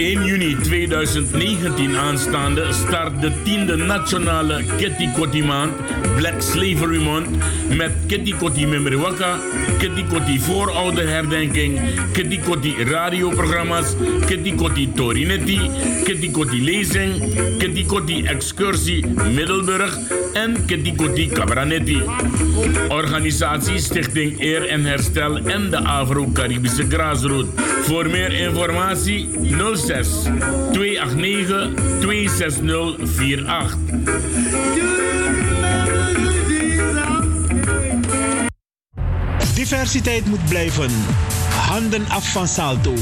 1 juni 2019 aanstaande start de 10e nationale Kitty maand Black Slavery Month met Kitty Kotti Memriwaka, Kitty Kotti herdenking, Kitty Kotti radioprogramma's, Kitty Kotti Torinetti, Kitty Kotti lezing, Kitty Kotti excursie Middelburg en Kitty Kotti Cabranetti. Organisatie Stichting Eer en Herstel en de Afro-Caribische Graasroute. Voor meer informatie 06 289 26048. Diversiteit moet blijven. Handen af van Salto.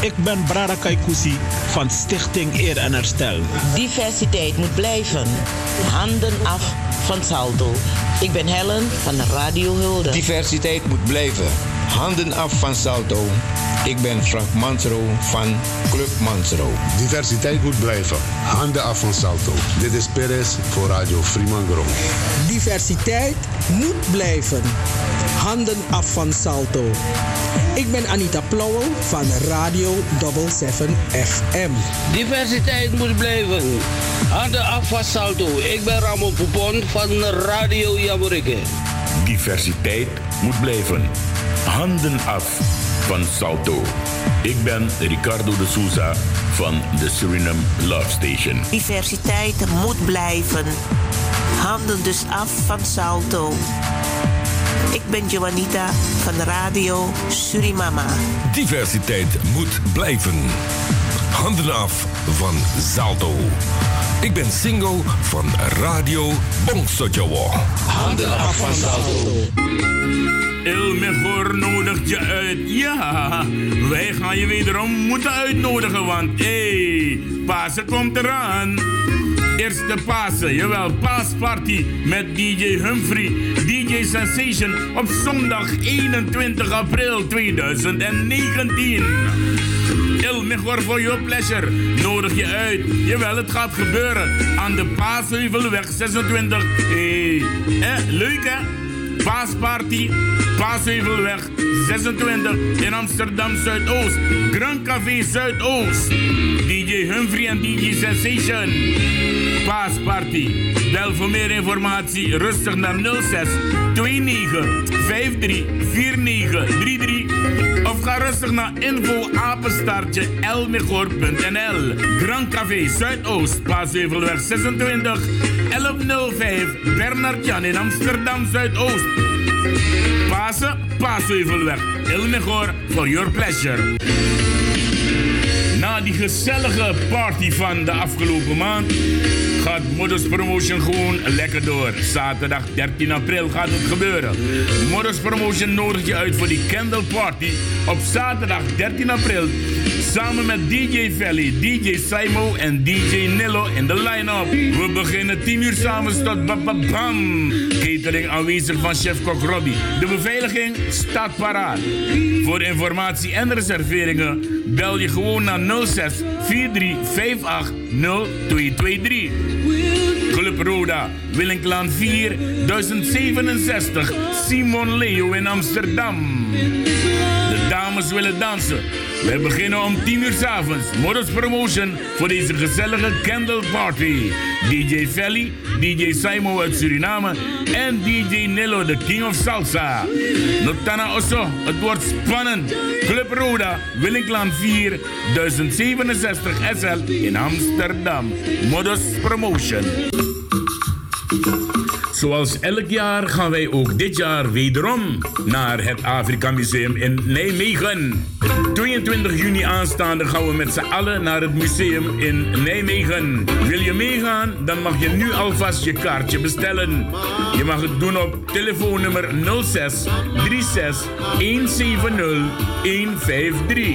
Ik ben Brada Kaikousi van Stichting Eer en Herstel. Diversiteit moet blijven. Handen af van Salto. Ik ben Helen van Radio Hulde. Diversiteit moet blijven. Handen af van Salto. Ik ben Frank Mansro van Club Mansro. Diversiteit moet blijven. Handen af van Salto. Dit is Perez voor Radio Fremangrom. Diversiteit moet blijven. Handen af van Salto. Ik ben Anita Plauwel van Radio 77 FM. Diversiteit moet blijven. Handen af van Salto. Ik ben Ramon Poupon van Radio Jamorikke. Diversiteit moet blijven. Handen af van Salto. Ik ben Ricardo de Souza van de Suriname Love Station. Diversiteit moet blijven. Handen dus af van Salto. Ik ben Joanita van Radio Surimama. Diversiteit moet blijven. Handen af van Salto. Ik ben single van Radio Bongsojowo. Handen af van Salto. Il Mejor nodigt je uit. Ja, wij gaan je wederom moeten uitnodigen, want hé, hey, Pasen komt eraan. Eerste Pasen, jawel, paasparty met DJ Humphrey, DJ Sensation op zondag 21 april 2019. Il Mejor for your pleasure nodig je uit. Jawel, het gaat gebeuren aan de Paasheuvelweg 26. Hé, hey. eh, leuk hè? Paasparty, Paasheuvelweg 26 in Amsterdam Zuidoost. Grand Café Zuidoost. DJ Humphrey en DJ Sensation. Paasparty. Bel voor meer informatie rustig naar 06 29 53 49 33 of ga rustig naar info apenstaartje elmegor.nl. Grand Café Zuidoost, Paasheuvelweg 26 1105 Bernard Jan in Amsterdam Zuidoost. Pasen, Paasheuvelweg. Elmegor for your pleasure. Na die gezellige party van de afgelopen maand gaat Modus Promotion gewoon lekker door. Zaterdag 13 april gaat het gebeuren. Modus Promotion nodigt je uit voor die candle party op zaterdag 13 april. Samen met DJ Valley, DJ Simo en DJ Nillo in de line-up. We beginnen 10 uur samen tot bam. Catering aanwezig van chef-kok Robbie. De beveiliging staat paraat. Voor informatie en reserveringen bel je gewoon naar 06 4358 0223. Club Roda, Willinklaan 4, 1067, Simon Leo in Amsterdam. Dames willen dansen. We beginnen om 10 uur s avonds. Modus Promotion voor deze gezellige candle party. DJ Felly, DJ Simon uit Suriname en DJ Nello, de King of Salsa. Notana Osso, het wordt spannend. Club Roda, Willinklaan 4, 1067 SL in Amsterdam. Modus Promotion. Zoals elk jaar gaan wij ook dit jaar wederom naar het Afrika Museum in Nijmegen. 22 juni aanstaande gaan we met z'n allen naar het museum in Nijmegen. Wil je meegaan? Dan mag je nu alvast je kaartje bestellen. Je mag het doen op telefoonnummer 06 36 170 153.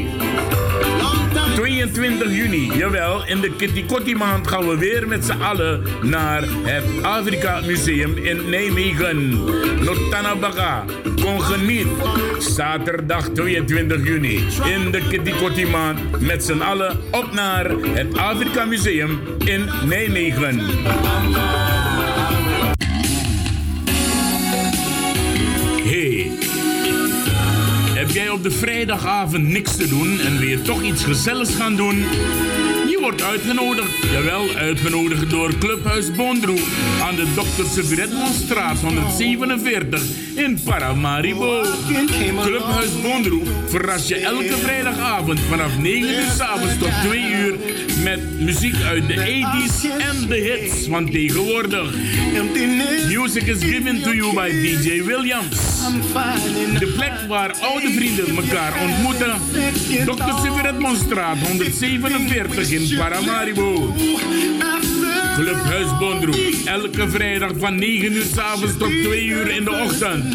22 juni, jawel, in de Kitty Kotti maand gaan we weer met z'n allen naar het Afrika Museum in Nijmegen. Notanabaga, kon. Zaterdag 22 juni in de Kitty Kotti maand met z'n allen op naar het Afrika Museum in Nijmegen. Hey. Heb jij op de vrijdagavond niks te doen en weer toch iets gezelligs gaan doen? Wordt uitgenodigd. Jawel, uitgenodigd door Clubhuis Bondro aan de Dr. Severetmonstraat 147 in Paramaribo. Clubhuis Bondro verras je elke vrijdagavond vanaf 9 uur s'avonds tot 2 uur met muziek uit de 80s en de hits van tegenwoordig. Music is given to you by DJ Williams. De plek waar oude vrienden elkaar ontmoeten. Dr. Severetmonstraat 147 in Paramaribo. Clubhuis Bondroe. Elke vrijdag van 9 uur s'avonds tot 2 uur in de ochtend.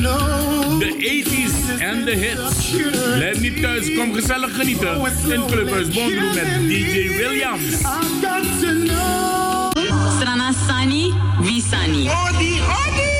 De 80s en de hits. Blijf niet thuis, kom gezellig genieten. In Clubhuis Bondroe met DJ Williams. Strana Sani, Visani. Odi, odi!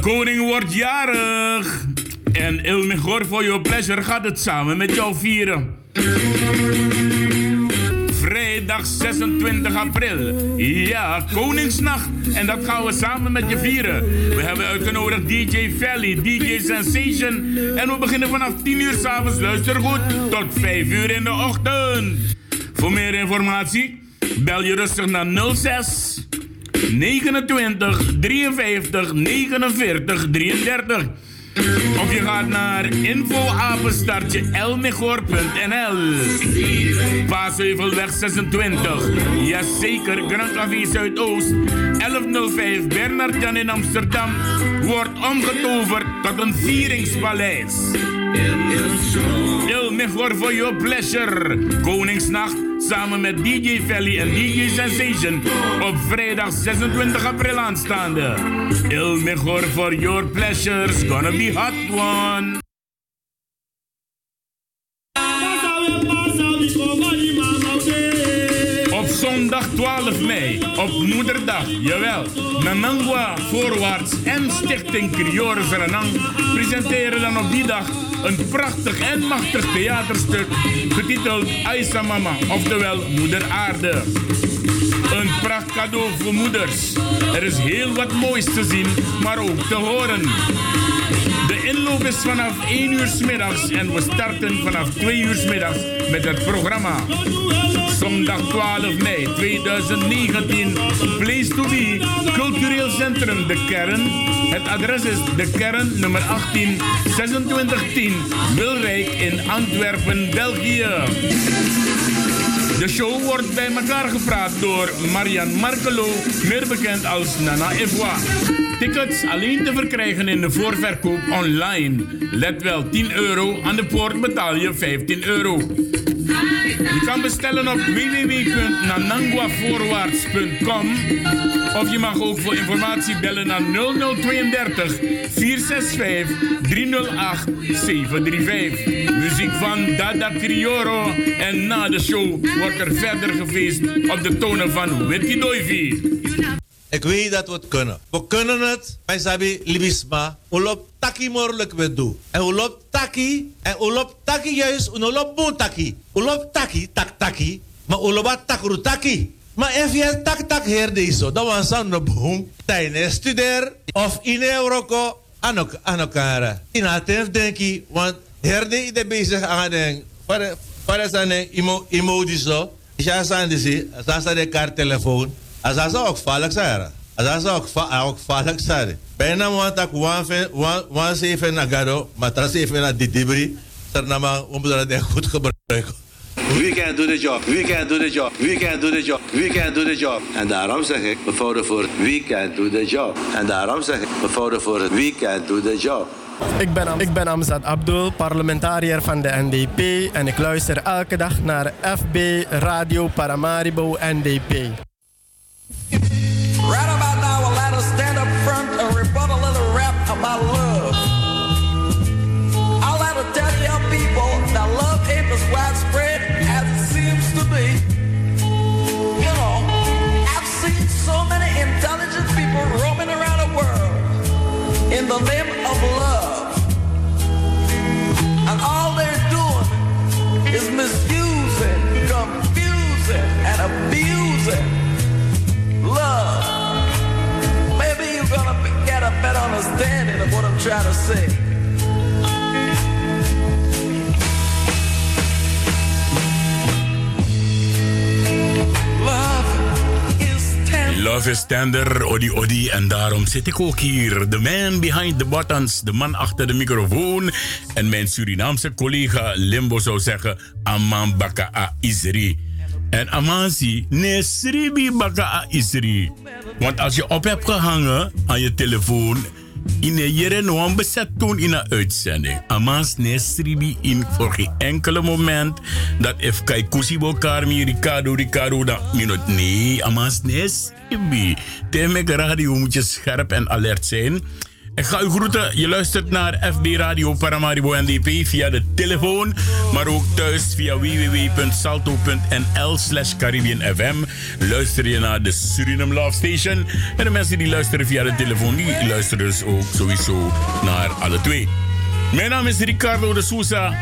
Koning wordt jarig. En Il Mejor for Your Pleasure gaat het samen met jou vieren. Vrijdag 26 april. Ja, Koningsnacht. En dat gaan we samen met je vieren. We hebben uitgenodigd DJ Valley, DJ Sensation. En we beginnen vanaf 10 uur s'avonds. Luister goed. Tot 5 uur in de ochtend. Voor meer informatie bel je rustig naar 06 29 53 49 33. Of je gaat naar infoapenstartje elmegor.nl Paasheuvelweg 26. Jazeker, Grand Café Zuidoost. 1105 Bernard Jan in Amsterdam. Wordt omgetoverd tot een vieringspaleis. Il Mejor for your pleasure. Koningsnacht samen met DJ Valley en DJ Sensation op vrijdag 26 april aanstaande. Il Mejor for your pleasures, gonna be hot one. Zondag 12 mei, op Moederdag, jawel. Nanangwa Voorwaarts en Stichting Criore Verenang presenteren dan op die dag een prachtig en machtig theaterstuk getiteld Aisa Mama, oftewel Moeder Aarde. Een pracht cadeau voor moeders. Er is heel wat moois te zien, maar ook te horen. Inloop is vanaf 1 uur s middags en we starten vanaf 2 uur s middags met het programma. Zondag 12 mei 2019. Place to be. Cultureel Centrum De Kern. Het adres is De Kern, nummer 18, 2610 Wilrijk in Antwerpen, België. De show wordt bij elkaar gepraat door Marian Markelo, meer bekend als Nana Evoa. Tickets alleen te verkrijgen in de voorverkoop online. Let wel, 10 euro, aan de poort betaal je 15 euro. Je kan bestellen op www.nananguavoorwaarts.com of je mag ook voor informatie bellen naar 0032 465 308 735. Muziek van Dada Crioro en na de show wordt er verder gefeest op de tonen van Witty Doivy. Ik weet dat we het kunnen. We kunnen het. Wij sabi libisma. Ulop taki morlijk we doen. En ulop taki. En ulop taki juist. Ulop boon taki. Ulop taki, tak taki. Maar ulop takru taki. Maar als je tak tak her deze, dan was aan de boom. Tijdens studeer. Of in Euroko. Aan elkaar. In het denk ik. Want herde de bezig aan denk. Para zijn emoties zo. Ja, zijn de ze. Zijn de kaarttelefoon. Asa sa ook valak sa era. Dat is ook, va ook vaarlijk zijn. Bijna want ik wan zeven nagado, maar dat zeven naar. Dat nama om dat goed gebruiken. We can do the job, we can do the job, we can do the job, we can do the job. En daarom zeg ik, mevrouw de Voort, we can do the job. En daarom zeg ik, mevrouw de Voort, we can do the job. Ik ben, ik ben Amzad Abdul, parlementariër van de NDP en ik luister elke dag naar FB Radio Paramaribo NDP. Right about now, I'll let us stand up front and rebut a little rap about love. I'll let to tell young people that love ain't as widespread as it seems to be. You know, I've seen so many intelligent people roaming around the world in the name of love. And all they're doing is misusing, confusing, and abusing love. Understanding of what I'm trying to say. Love is tender, odi odi. En daarom zit ik ook hier. The man behind the buttons, de man achter de microfoon. En mijn Surinaamse collega Limbo zou zeggen: Aman Baka A Isri. En Amansi, nee, Sribi Baka A Isri. Want als je op hebt gehangen aan je telefoon in een jere no bezet toen in een uitzending. Amans nesribi in voor geen enkele moment dat if kai kusi Ricardo Ricardo dan minut nee amans nesribi. Tegen radio moet je scherp en alert zijn. Ik ga u groeten. Je luistert naar FB Radio Paramaribo NDP via de telefoon, maar ook thuis via www.salto.nl slash FM. Luister je naar de Suriname Love Station. En de mensen die luisteren via de telefoon, die luisteren dus ook sowieso naar alle twee. Mijn naam is Ricardo de Sousa.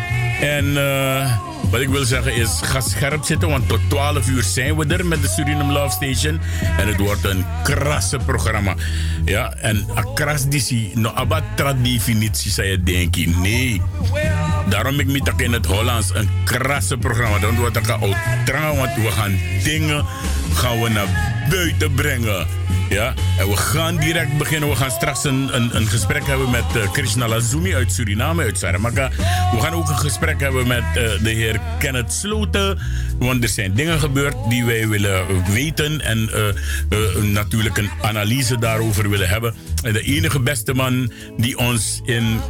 En uh, wat ik wil zeggen is, ga scherp zitten, want tot 12 uur zijn we er met de Suriname Love Station. En het wordt een krasse programma. Ja, en een kras disi, no abat definitie zou je denken. Nee. Daarom ik met in het Hollands een krasse programma. Dan wordt het ook want we gaan dingen gaan we naar buiten brengen. Ja, en we gaan direct beginnen. We gaan straks een, een, een gesprek hebben met uh, Krishna Lazumi uit Suriname, uit Saramaka. We gaan ook een gesprek hebben met uh, de heer Kenneth Sloten. Want er zijn dingen gebeurd die wij willen weten. En uh, natuurlijk een analyse daarover willen hebben. En de enige beste man die ons in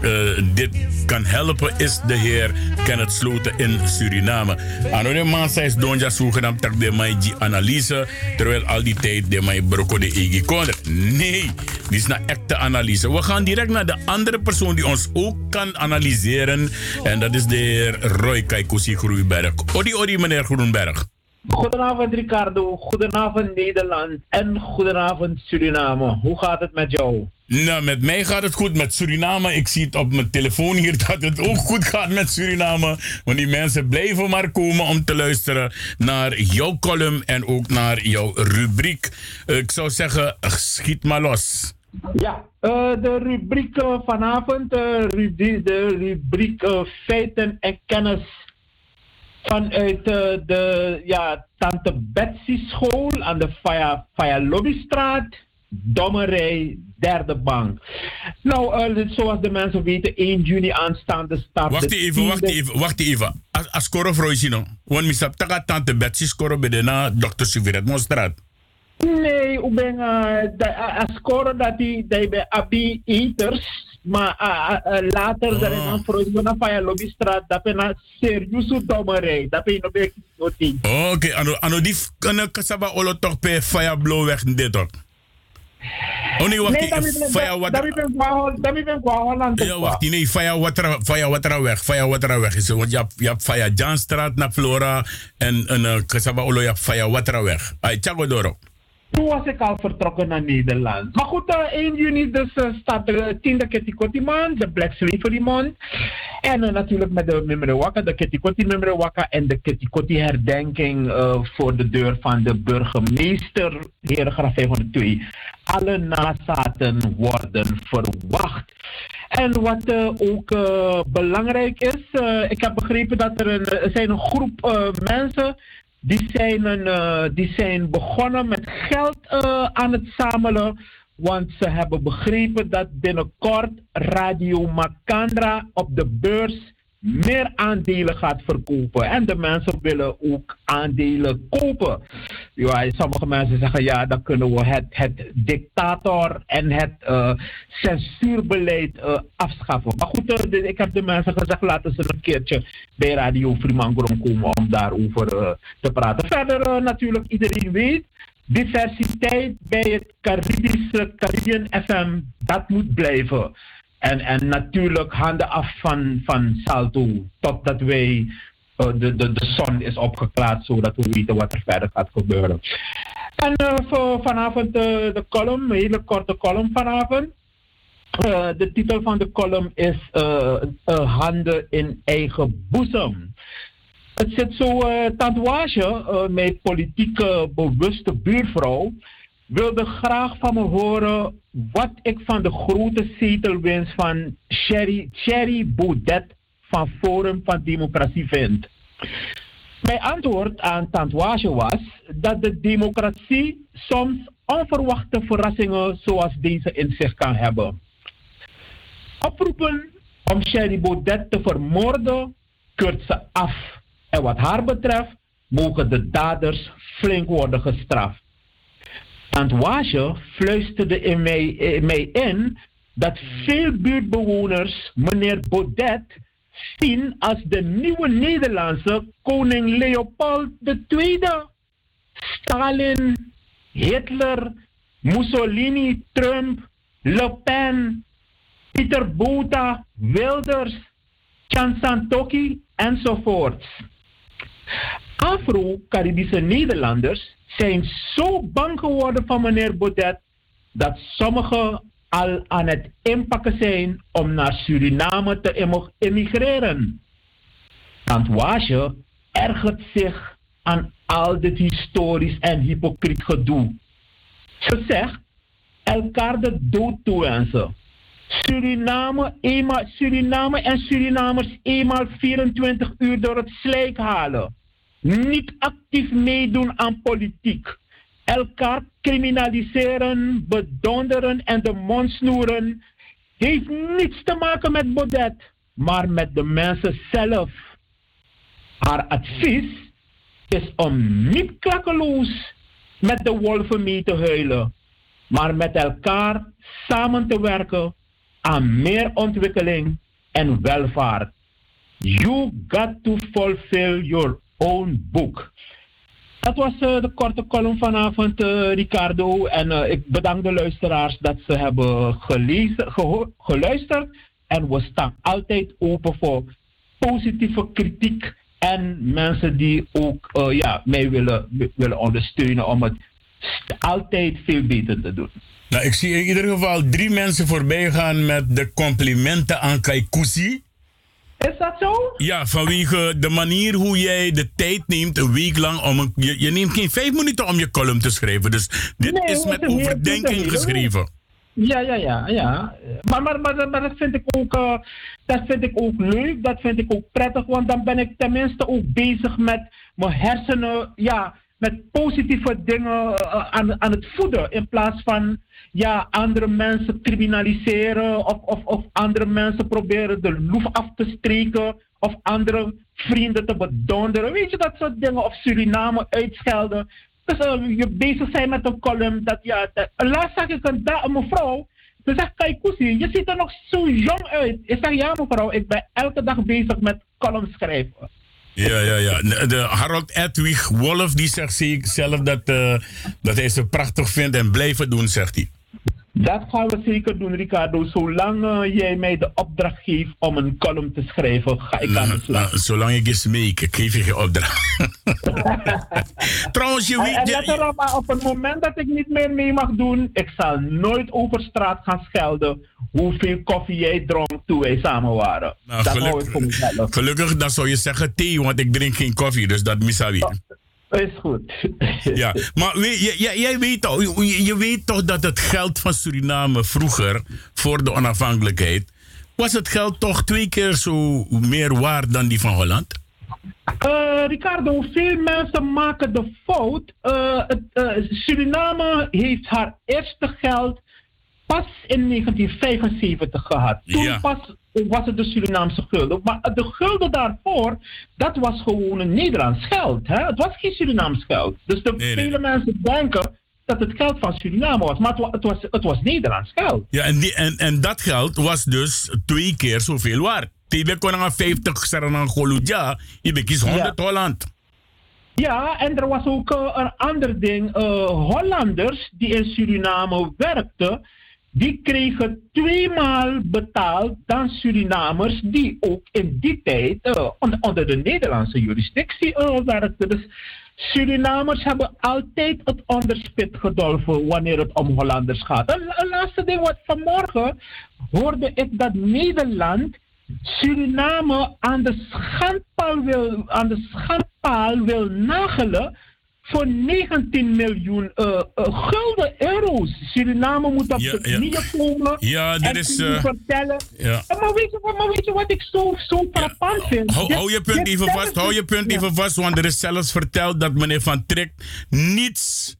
dit kan helpen is de heer Kenneth Sloten in Suriname. Anode man is donja zogenaamd tak de maiji analyse. Terwijl al die tijd de mai broko Nee, dit is een echte analyse. We gaan direct naar de andere persoon die ons ook kan analyseren. En dat is de heer Roy Kaikusi Groenberg. Odi, odi, meneer Groenberg. Goedenavond Ricardo, goedenavond Nederland en goedenavond Suriname. Hoe gaat het met jou? Nou, met mij gaat het goed. Met Suriname, ik zie het op mijn telefoon hier dat het ook goed gaat met Suriname. Want die mensen blijven maar komen om te luisteren naar jouw column en ook naar jouw rubriek. Ik zou zeggen, schiet maar los. Ja, uh, de rubriek uh, vanavond, de rubriek feiten en kennis vanuit de ja, Tante Betsy school aan de Faya, Faya Lobbystraat, Dommerij, derde bank. Nou, uh, zoals de mensen weten, 1 juni aanstaande start. Wacht even, wacht even, wacht even. Als, als koro vroeg want misap taka Tante Betsy skoro bedena Dr. Siviret Monstraat. Nee, ik ben als koro dat hij bij Abi Eaters. Maar uh, uh, later oh. zijn we voor de Faya Lobbystraat, dat ben een serieuze dommerij. Dat ben je nog niet. Oké, ano, ano die kan kasaba olo toch bij Faya Blauwweg dit ook. Oh nee, wacht. Nee, Faya Watra. Dat ben Holland. Ja, wacht. Nee, Faya Watra, Faya Watra weg. Faya Watra weg is Want je hebt, je hebt Faya Janstraat naar Flora en een uh, Kasaba Olo, je hebt Faya Watra weg. Ay, Chago Doro. Toen was ik al vertrokken naar Nederland. Maar goed, uh, 1 juni dus uh, staat de tiende Ketikoti Month, de Black Slavery Month. En uh, natuurlijk met de Mimrewaka, de Ketikoti Mimrewaka en de Ketikoti herdenking voor de deur van de burgemeester, heer Graf 502. Alle nazaten worden verwacht. En wat uh, ook uh, belangrijk is, uh, ik heb begrepen dat er, een, er zijn een groep mensen die zijn, een, eh, die zijn begonnen met geld eh, aan het zamelen. Want ze hebben begrepen dat binnenkort Radio Macandra op de beurs meer aandelen gaat verkopen. En de mensen willen ook aandelen kopen. Ja, sommige mensen zeggen ja, dan kunnen we het, het dictator en het uh, censuurbeleid uh, afschaffen. Maar goed, uh, ik heb de mensen gezegd, laten ze een keertje bij Radio Fremangrom komen om daarover te praten. Verder natuurlijk, iedereen weet, diversiteit bij het Caribische Caribbean FM, dat moet blijven. En, en natuurlijk handen af van, van Salto totdat wij uh, de, de, de zon is opgeklaard, zodat we weten wat er verder gaat gebeuren. En uh, voor vanavond uh, de column, een hele korte column vanavond. de titel van de column is Handen in eigen boezem. Het zit zo, tatoeage, mijn politieke bewuste buurvrouw wilde graag van me horen wat ik van de grote zetelwinst van Sherry, Sherry Baudet van Forum van Democratie vind. Mijn antwoord aan Tantouage was dat de democratie soms onverwachte verrassingen zoals deze in zich kan hebben. Oproepen om Sherry Baudet te vermoorden keurt ze af. En wat haar betreft mogen de daders flink worden gestraft. Tantouage fluisterde in mij, in dat veel buurtbewoners meneer Baudet zien als de nieuwe Nederlandse koning Leopold II. Stalin, Hitler, Mussolini, Trump, Le Pen, Pieter Bota, Wilders, Chan Santoki enzovoort. Afro-Caribische Nederlanders zijn zo bang geworden van meneer Baudet dat sommigen al aan het inpakken zijn om naar Suriname te emigreren. Tantouage ergert zich aan al dit historisch en hypocriet gedoe. Ze zegt elkaar de dood toewensen. Suriname, eenmaal, Suriname en Surinamers eenmaal 24 uur door het slijk halen niet actief meedoen aan politiek. Elkaar criminaliseren, bedonderen en de mond snoeren heeft niets te maken met Baudet, maar met de mensen zelf. Haar advies is om niet klakkeloos met de wolven mee te huilen, maar met elkaar samen te werken aan meer ontwikkeling en welvaart. You got to fulfill your own book. Dat was uh, de korte column vanavond, uh, Ricardo. En uh, ik bedank de luisteraars dat ze hebben gelezen, geluisterd. En we staan altijd open voor positieve kritiek. En mensen die ook ja, mij willen, willen ondersteunen om het altijd veel beter te doen. Nou, ik zie in ieder geval drie mensen voorbij gaan met de complimenten aan Kaikousi. Is dat zo? Ja, vanwege de manier hoe jij de tijd neemt, een week lang, om een, je, je neemt geen vijf minuten om je column te schrijven. Dus dit is met overdenking geschreven. Ja, ja, ja, ja. Maar, maar, maar, maar dat, vind ik ook, uh, dat vind ik ook leuk, dat vind ik ook prettig, want dan ben ik tenminste ook bezig met mijn hersenen, ja, met positieve dingen uh, aan, aan het voeden. In plaats van ja, andere mensen criminaliseren of, of, of andere mensen proberen de loef af te streken of andere vrienden te bedonderen. Weet je, dat soort dingen. Of Suriname uitschelden. Dus uh, je bezig zijn met een column. Dat, ja, dat, laatst zag ik een, een mevrouw. Ze zegt, kijk je ziet er nog zo jong uit. Ik zeg, ja mevrouw, ik ben elke dag bezig met column schrijven. Ja, ja, ja. De Harold Edwig Wolf die zegt zelf dat, uh, dat hij ze prachtig vindt en blijven doen, zegt hij. Dat gaan we zeker doen, Ricardo. Zolang uh, jij mij de opdracht geeft om een column te schrijven, ga ik aan de slag. Nou, zolang ik je smeek, ik geef je geen opdracht. Trouwens, je weet... En, en let erop, op het moment dat ik niet meer mee mag doen, ik zal nooit over straat gaan schelden hoeveel koffie jij dronk toen wij samen waren. Nou, dat gelukkig, hou ik voor mezelf. Gelukkig, dan zou je zeggen thee, want ik drink geen koffie, dus dat misabi. Oh. Is goed. ja, maar jij, weet toch, je, je, weet toch dat het geld van Suriname vroeger, voor de onafhankelijkheid, was het geld toch twee keer zo meer waard dan die van Holland? Eh, Ricardo, veel mensen maken de fout. Eh, het, eh, Suriname heeft haar eerste geld pas in 1975 gehad. Toen Ja. pas was het de Surinaamse gulden. Maar de gulden daarvoor, dat was gewoon een Nederlands geld. Hè? Het was geen Surinaams geld. Dus de, vele mensen denken dat het geld van Suriname was. Maar het, wa- het, was, het was Nederlands geld. Ja, en, die, en, en dat geld was dus twee keer zoveel waard. Tibe kon aan 50 saranang goludja, je kies 100 Holland. Ja, en er was ook eh, een ander ding. Eh, Hollanders die in Suriname werkten, die kregen tweemaal betaald dan Surinamers die ook in die tijd eh, onder, de Nederlandse jurisdictie eh, werkten. Dus Surinamers hebben altijd het onderspit gedolven wanneer het om Hollanders gaat. Een, een laatste ding wat vanmorgen hoorde ik dat Nederland Suriname aan de schandpaal wil, aan de schandpaal wil nagelen voor 19 miljoen eh, eh, gulden euro's. Suriname moet op Ja, de ja. knieën komen. Ja, dit is, eh, vertellen. ja. Maar, weet je, wat- maar weet je wat ik zo, zo frappant vind? Hou, hou je punt even vast, hou je punt even vast, want er is zelfs verteld dat meneer Van Trek niets,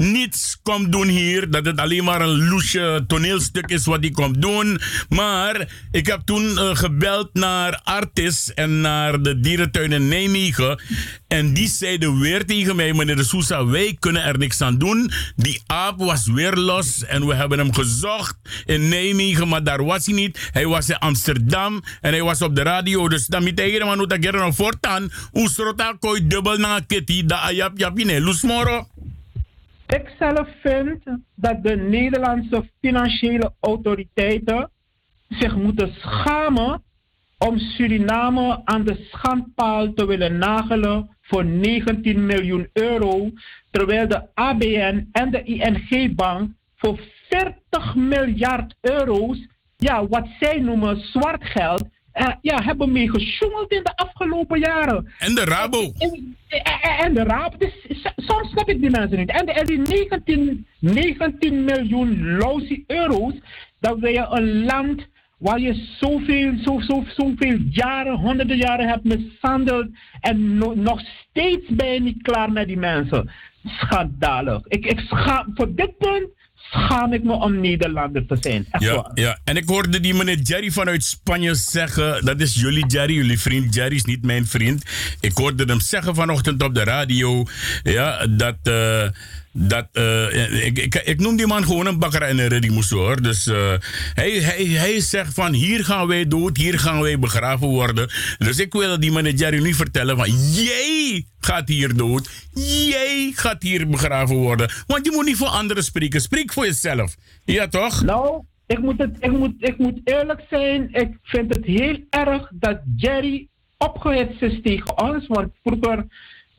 niets komt doen hier. Dat het alleen maar een loesje toneelstuk is wat hij komt doen. Maar ik heb toen eh, gebeld naar Artis en naar de dierentuin in Nijmegen. En die zeiden weer tegen mij, meneer de Sousa, wij kunnen er niks aan doen. Die aap was weer los en we hebben hem gezocht in Nijmegen, maar daar was hij niet. Hij was in Amsterdam en hij was op de radio. Dus dan moet hij helemaal dat er nog voortaan. Oesrota kooi dubbel na kitty, da ayap yapine, lusmoro. Ik zelf vind dat de Nederlandse financiële autoriteiten zich moeten schamen om Suriname aan de schandpaal te willen nagelen voor 19 miljoen euro, terwijl de ABN en de ING-bank voor 40 miljard euro's, ja, wat zij noemen zwart geld, eh, ja, hebben mee gesjoemeld in de afgelopen jaren. En de Rabo. En, en- en de Rabo. Dus soms snap ik die mensen niet. En, en die 19, 19 miljoen loze euro's, dat wil je een land waar je zoveel, zo, zo, zoveel jaren, honderden jaren hebt mishandeld en no- nog steeds ben je niet klaar met die mensen. Schandalig. Ik, ik schaam, voor dit punt schaam ik me om Nederlander te zijn. Echt Ja, waar. ja, en ik hoorde die meneer Jerry vanuit Spanje zeggen. Dat is jullie Jerry, jullie vriend Jerry is niet mijn vriend. Ik hoorde hem zeggen vanochtend op de radio. Ja, dat. eh, dat eh, ik, ik, ik noem die man gewoon een bakker en een reddingsmoes hoor. Dus eh, hij, hij, hij zegt van hier gaan wij dood, hier gaan wij begraven worden. Dus ik wil die meneer Jerry nu vertellen van jij gaat hier dood, jij gaat hier begraven worden. Want je moet niet voor anderen spreken, spreek voor jezelf. Ja toch? Nou, ik moet, het, ik, moet, ik moet eerlijk zijn. Ik vind het heel erg dat Jerry opgehitst is tegen ons. Want vroeger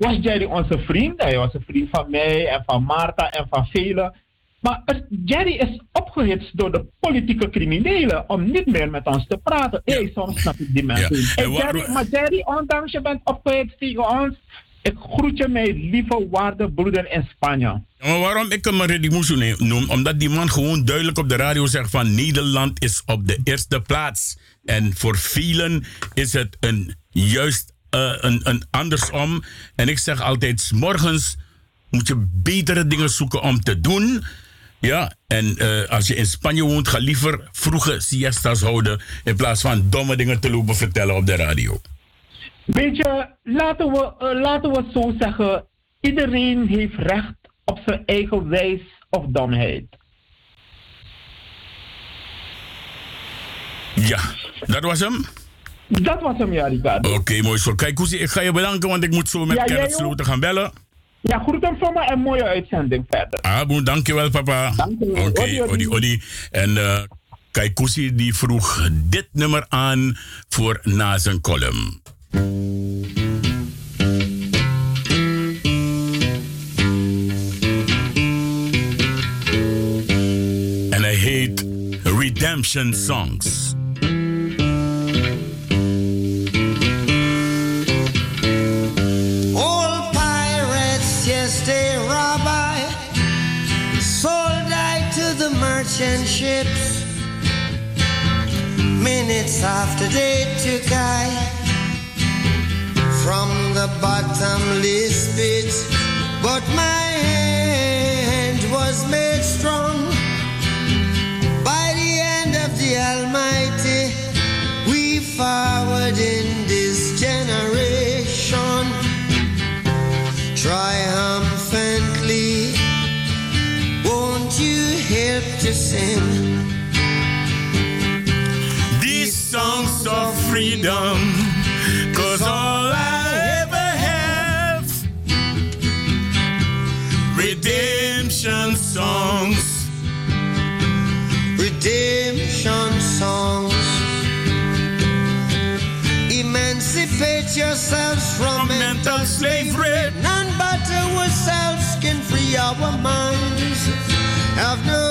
was Jerry onze vriend. Hij was een vriend van mij en van Marta en van velen. Maar er- Jerry is opgehitst door de politieke criminelen om niet meer met ons te praten. Hey, soms snap ik die mensen. Hey, Jerry, maar Jerry, ondanks je bent opgehitst tegen ons, ik groet je mijn lieve waardebroeder in Spanje. Maar waarom ik hem Reddy Moesu noem? Omdat die man gewoon duidelijk op de radio zegt van Nederland is op de eerste plaats. En voor velen is het een juist een, een andersom. En ik zeg altijd, 's morgens moet je betere dingen zoeken om te doen. Ja, en eh, als je in Spanje woont, ga liever vroege siestas houden in plaats van domme dingen te lopen vertellen op de radio. Weet je, laten we, eh, laten we het zo zeggen. Iedereen heeft recht op zijn eigen wijs of domheid. Ja, dat was hem? Dat was hem, ja, Ricardo. Oké, mooi zo. Kijk, Koesie, ik ga je bedanken, want ik moet zo met Ja, jij Kenneth ook. Sloten gaan bellen. Ja, groet hem voor me en mooie uitzending verder. Ah, dankjewel papa. Dankjewel. Oké, Odi, odi. odi. En Kai Kusi die vroeg dit nummer aan voor na zijn column. En hij heet Redemption Songs. Minutes after they took I. from the bottomless pit, but my hand was made freedom, cause all I ever have, redemption songs. redemption songs. Emancipate yourselves from mental slavery. None but ourselves can free our minds. Have no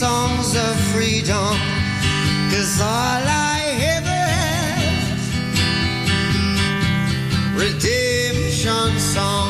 songs of freedom? Cause all I ever have redemption songs,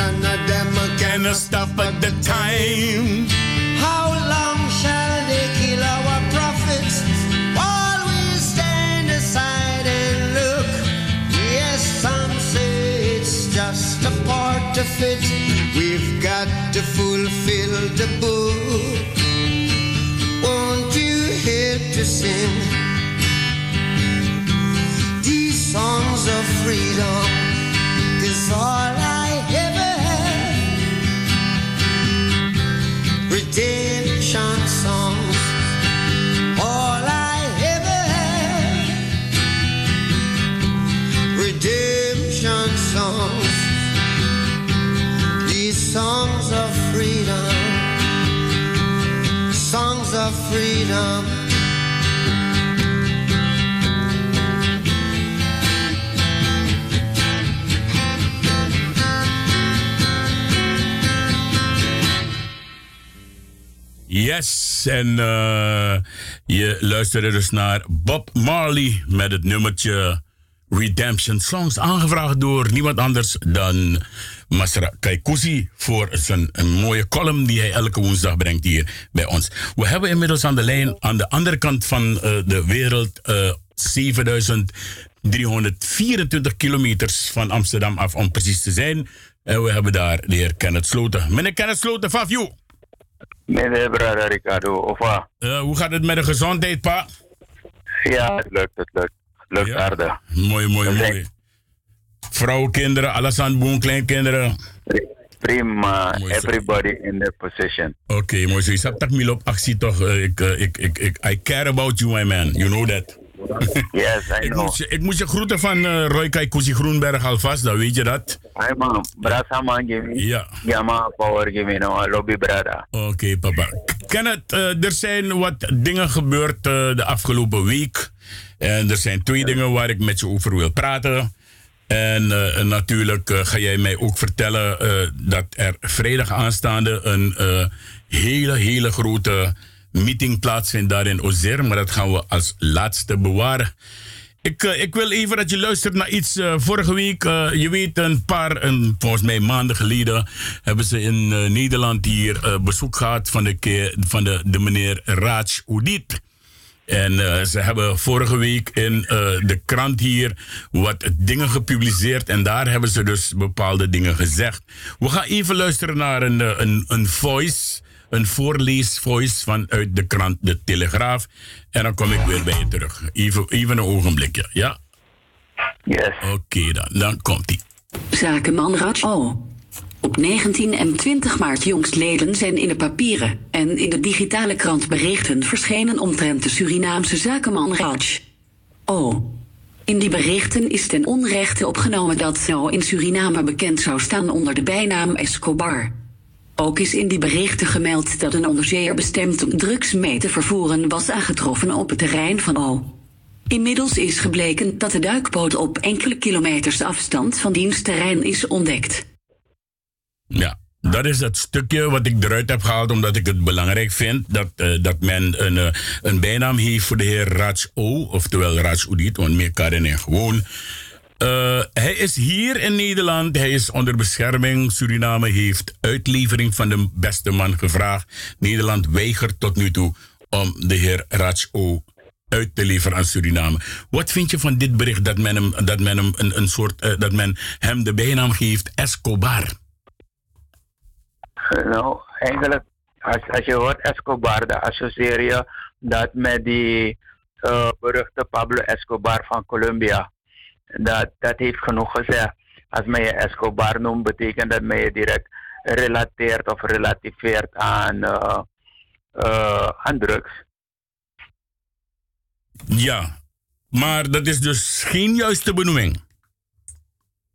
none of them can stop at the time. How long shall they kill our prophets while we stand aside and look? Yes, some say it's just a part of it. We've got to fulfill the book. Won't you help to sing? these songs of freedom Yes, en eh, je luisterde dus naar Bob Marley met het nummertje Redemption Songs. Aangevraagd door niemand anders dan Masra Kaikousi voor zijn een mooie column die hij elke woensdag brengt hier bij ons. We hebben inmiddels aan de lijn aan de andere kant van eh, de wereld eh 7324 kilometers van Amsterdam af om precies te zijn. En we hebben daar de heer Kenneth Sloten. Meneer Kenneth Sloten, van you. Meneer Brada Ricardo, of? Eh, hoe gaat het met de gezondheid, pa? Ja, het lukt, het lukt. Lukt Ja. aardig. Mooi, mooi, mooi. Vrouw, kinderen, alles kleinkinderen. Prima, everybody in their position. Oké, mooi zo. Je hebt toch op actie toch? eh, Ik, eh, ik, ik, ik, I care about you, my man. You know that. Yes, I ik, know. moest je, ik moest je groeten van eh Roy Kaikousi Groenberg alvast, dan weet je dat. Hi man, brasa man give me. Ja. Yama power give me no, lobby brada. Oké, papa. Kenneth, eh, er zijn wat dingen gebeurd de afgelopen week. En er zijn twee dingen waar ik met je over wil praten. En eh, natuurlijk eh, ga jij mij ook vertellen eh, dat er vrijdag aanstaande een hele, hele grote meeting plaatsvindt daar in Ozer. Maar dat gaan we als laatste bewaren. Ik, ik wil even dat je luistert naar iets. vorige week, je weet, een paar, een, volgens mij maanden geleden, hebben ze in Nederland hier bezoek gehad van de, van de, de meneer Raj Udit. En eh, ze hebben vorige week in eh, de krant hier wat dingen gepubliceerd. En daar hebben ze dus bepaalde dingen gezegd. We gaan even luisteren naar een, eh, een, een voice een voorleesvoice vanuit de krant De Telegraaf. En dan kom ik weer bij je terug. Even, even een ogenblikje, ja? Yes. Oké dan, dan komt ie. Zakenman Raj O. Op 19 en 20 maart jongstleden zijn in de papieren en in de digitale krant berichten verschenen omtrent de Surinaamse zakenman Raj O. In die berichten is ten onrechte opgenomen dat zo in Suriname bekend zou staan onder de bijnaam Escobar. Ook is in die berichten gemeld dat een onderzeeër bestemd om drugs mee te vervoeren was aangetroffen op het terrein van O. Inmiddels is gebleken dat de duikboot op enkele kilometers afstand van diens terrein is ontdekt. Ja, dat is het stukje wat ik eruit heb gehaald, omdat ik het belangrijk vind dat, eh, dat men een, eh, een bijnaam heeft voor de heer Raj O, oftewel Raj Udit, want meer kan hij gewoon. Eh, hij is hier in Nederland, hij is onder bescherming. Suriname heeft uitlevering van de beste man gevraagd. Nederland weigert tot nu toe om de heer Raj O uit te leveren aan Suriname. Wat vind je van dit bericht dat men hem, dat men hem een, een soort, dat men hem de bijnaam geeft Escobar? Nou, eigenlijk, als, als je hoort Escobar, dan associeer je dat met die uh, beruchte Pablo Escobar van Colombia. Dat, dat heeft genoeg gezegd. Als men je Escobar noemt, betekent dat men je direct relateert of relativeert aan, uh, uh, aan drugs. Ja, maar dat is dus geen juiste benoeming.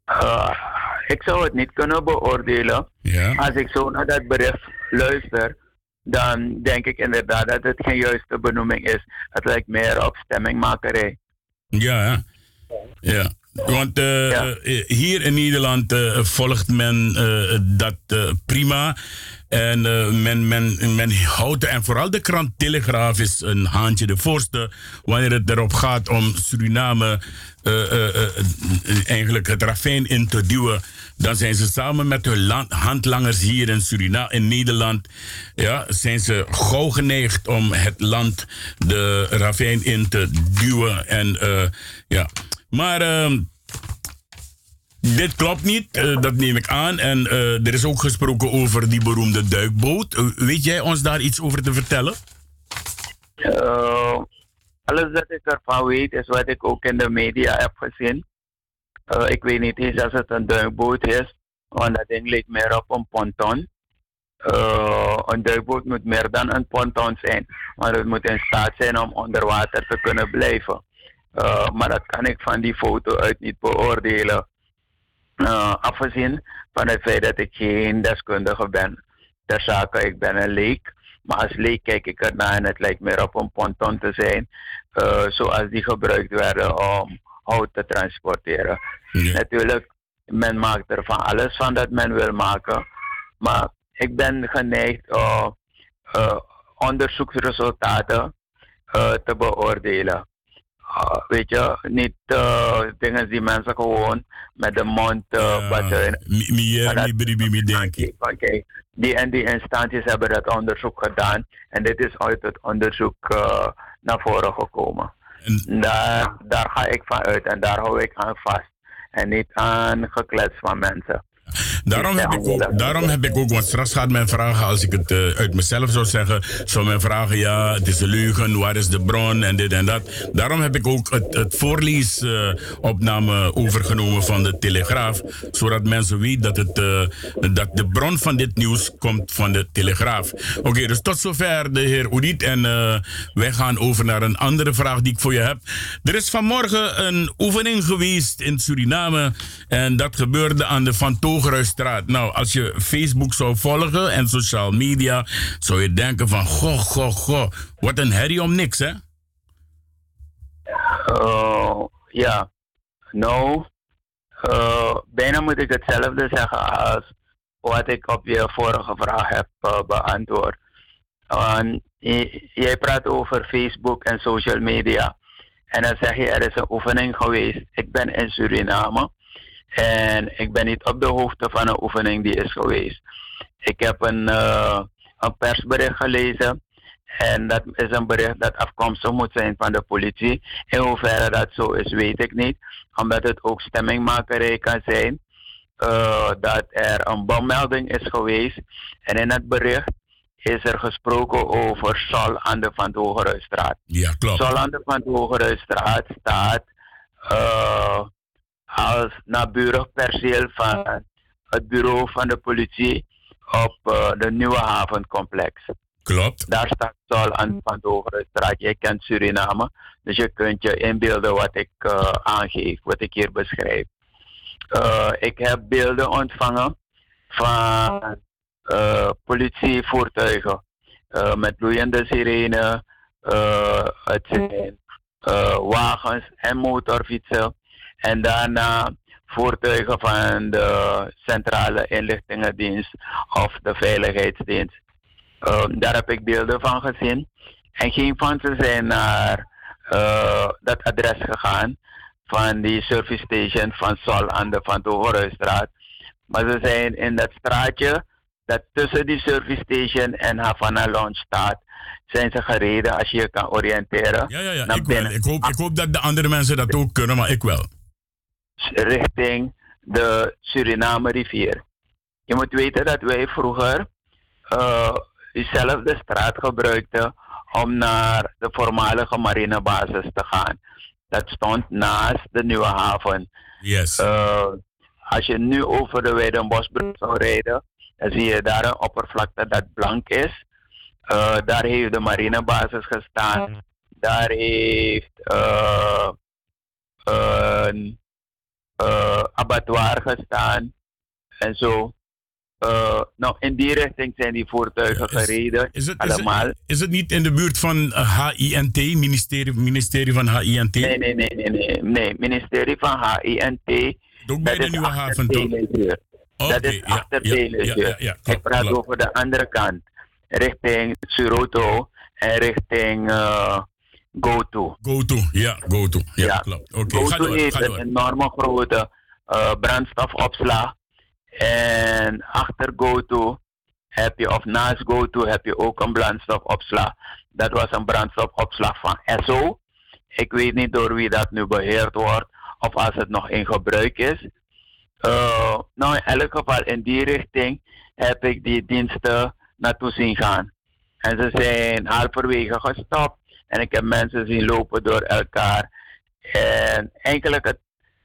Uh, ik zou het niet kunnen beoordelen. Ja. Als ik zo naar dat bericht luister, dan denk ik inderdaad dat het geen juiste benoeming is. Het lijkt meer op stemmingmakerij. Ja, ja. Want uh, hier in Nederland uh, volgt men uh, dat prima. En men, men, men houdt, en vooral de krant Telegraaf is een haantje de voorste. Wanneer het erop gaat om Suriname eigenlijk het ravijn in te duwen. Dan zijn ze samen met hun land, handlangers hier in Suriname, in Nederland. Ja, zijn ze gauw geneigd om het land de ravijn in te duwen. En ja. Maar uh, dit klopt niet, uh, dat neem ik aan. En uh, er is ook gesproken over die beroemde duikboot. weet jij ons daar iets over te vertellen? alles dat ik ervan weet is wat ik ook in de media heb gezien. ik weet niet eens als het een duikboot is, want dat ding lijkt meer op een ponton. een duikboot moet meer dan een ponton zijn, maar het moet in staat zijn om onder water te kunnen blijven. Uh, maar dat kan ik van die foto uit niet beoordelen. Uh, afgezien van het feit dat ik geen deskundige ben ter zake. Ik ben een leek. Maar als leek kijk ik ernaar en het lijkt meer op een ponton te zijn. Uh, zoals die gebruikt werden om hout te transporteren. Ja. Natuurlijk, men maakt er van alles van dat men wil maken. Maar ik ben geneigd uh, onderzoeksresultaten te beoordelen. Uh, weet je, niet uh, dingen die mensen gewoon met de mond uh, buiten. Oké, die en die instanties hebben dat onderzoek gedaan en dit is uit het onderzoek naar voren gekomen. En, daar, daar ga ik van uit en daar hou ik aan vast en niet aan geklets van mensen. Daarom heb, ik ook, daarom heb ik ook, want straks gaat men vragen, als ik het uh, uit mezelf zou zeggen, zou men vragen, ja, het is een leugen, waar is de bron en dit en dat. Daarom heb ik ook het, het voorleesopname uh, overgenomen van de Telegraaf, zodat mensen weten dat, het, uh, dat de bron van dit nieuws komt van de Telegraaf. Oké, dus tot zover de heer Oudit en wij gaan over naar een andere vraag die ik voor je heb. Er is vanmorgen een oefening geweest in Suriname en dat gebeurde aan de Togerhuisstraat. Nou, als je Facebook zou volgen en social media, zou je denken van, goh, goh, goh, wat een herrie om niks, hè? Uh, ja, nou, uh, bijna moet ik hetzelfde zeggen als wat ik op je vorige vraag heb uh, beantwoord. Jij praat over Facebook en social media. En dan zeg je, er is een oefening geweest. Ik ben in Suriname. En ik ben niet op de hoogte van een oefening die is geweest. Ik heb een, uh, een persbericht gelezen. En dat is een bericht dat afkomstig moet zijn van de politie. In hoeverre dat zo is, weet ik niet. Omdat het ook stemmingmakerij kan zijn. Uh, dat er een bommelding is geweest. En in het bericht is er gesproken over Sol aan de Van Hogeruisstraat. Ja, klopt. Sol aan de Van Hogeruisstraat staat eh, als naburig perceel van het bureau van de politie op eh, de Nieuwe Havencomplex. Klopt. Daar staat Sol aan de Van Hogeruisstraat. Jij kent Suriname, dus je kunt je inbeelden wat ik eh, aangeef, wat ik hier beschrijf. Eh, ik heb beelden ontvangen van politievoertuigen met loeiende sirene. het zijn wagens en motorfietsen. En daarna voertuigen van de Centrale Inlichtingendienst of de Veiligheidsdienst. Eh, daar heb ik beelden van gezien. En geen van ze zijn naar eh, dat adres gegaan van die service station van Sol aan de Van Torenstraat. Maar ze zijn in dat straatje dat tussen die service station en Havana Lounge staat, zijn ze gereden als je je kan oriënteren. Ja, ja, ja. Ik, wel. Ik, hoop, ik hoop dat de andere mensen dat ook kunnen, maar ik wel. Richting de Suriname rivier. Je moet weten dat wij vroeger eh, diezelfde straat gebruikten om naar de voormalige marinebasis te gaan. Dat stond naast de nieuwe haven. Yes. Eh, als je nu over de Weidenbosbrug zou rijden, dan zie je daar een oppervlakte dat blank is. Eh, daar heeft de marinebasis gestaan. Daar heeft een eh, abattoir gestaan en zo. Eh, nou, in die richting zijn die voertuigen gereden. Is het, is, allemaal. het, is het niet in de buurt van eh, HINT, ministerie, ministerie van HINT? Nee, nee, nee, nee, nee, nee. Ministerie van HINT. Ook bij de Nieuwe Haven, toch? dat is achter ja, ja, ja, ja, Ik praat over de andere kant. Richting Suroto en richting uh, GoTo. Go-to, ja, go-to. Ja, Ja. klopt. Ga GoTo heeft een enorme grote eh, brandstofopslag. En achter GoTo heb je, of naast GoTo heb je ook een brandstofopslag. Dat was een brandstofopslag van Esso. Ik weet niet door wie dat nu beheerd wordt of als het nog in gebruik is. Eh, nou, in elk geval in die richting heb ik die diensten naartoe zien gaan. En ze zijn halverwege gestopt. En ik heb mensen zien lopen door elkaar. En eigenlijk, het,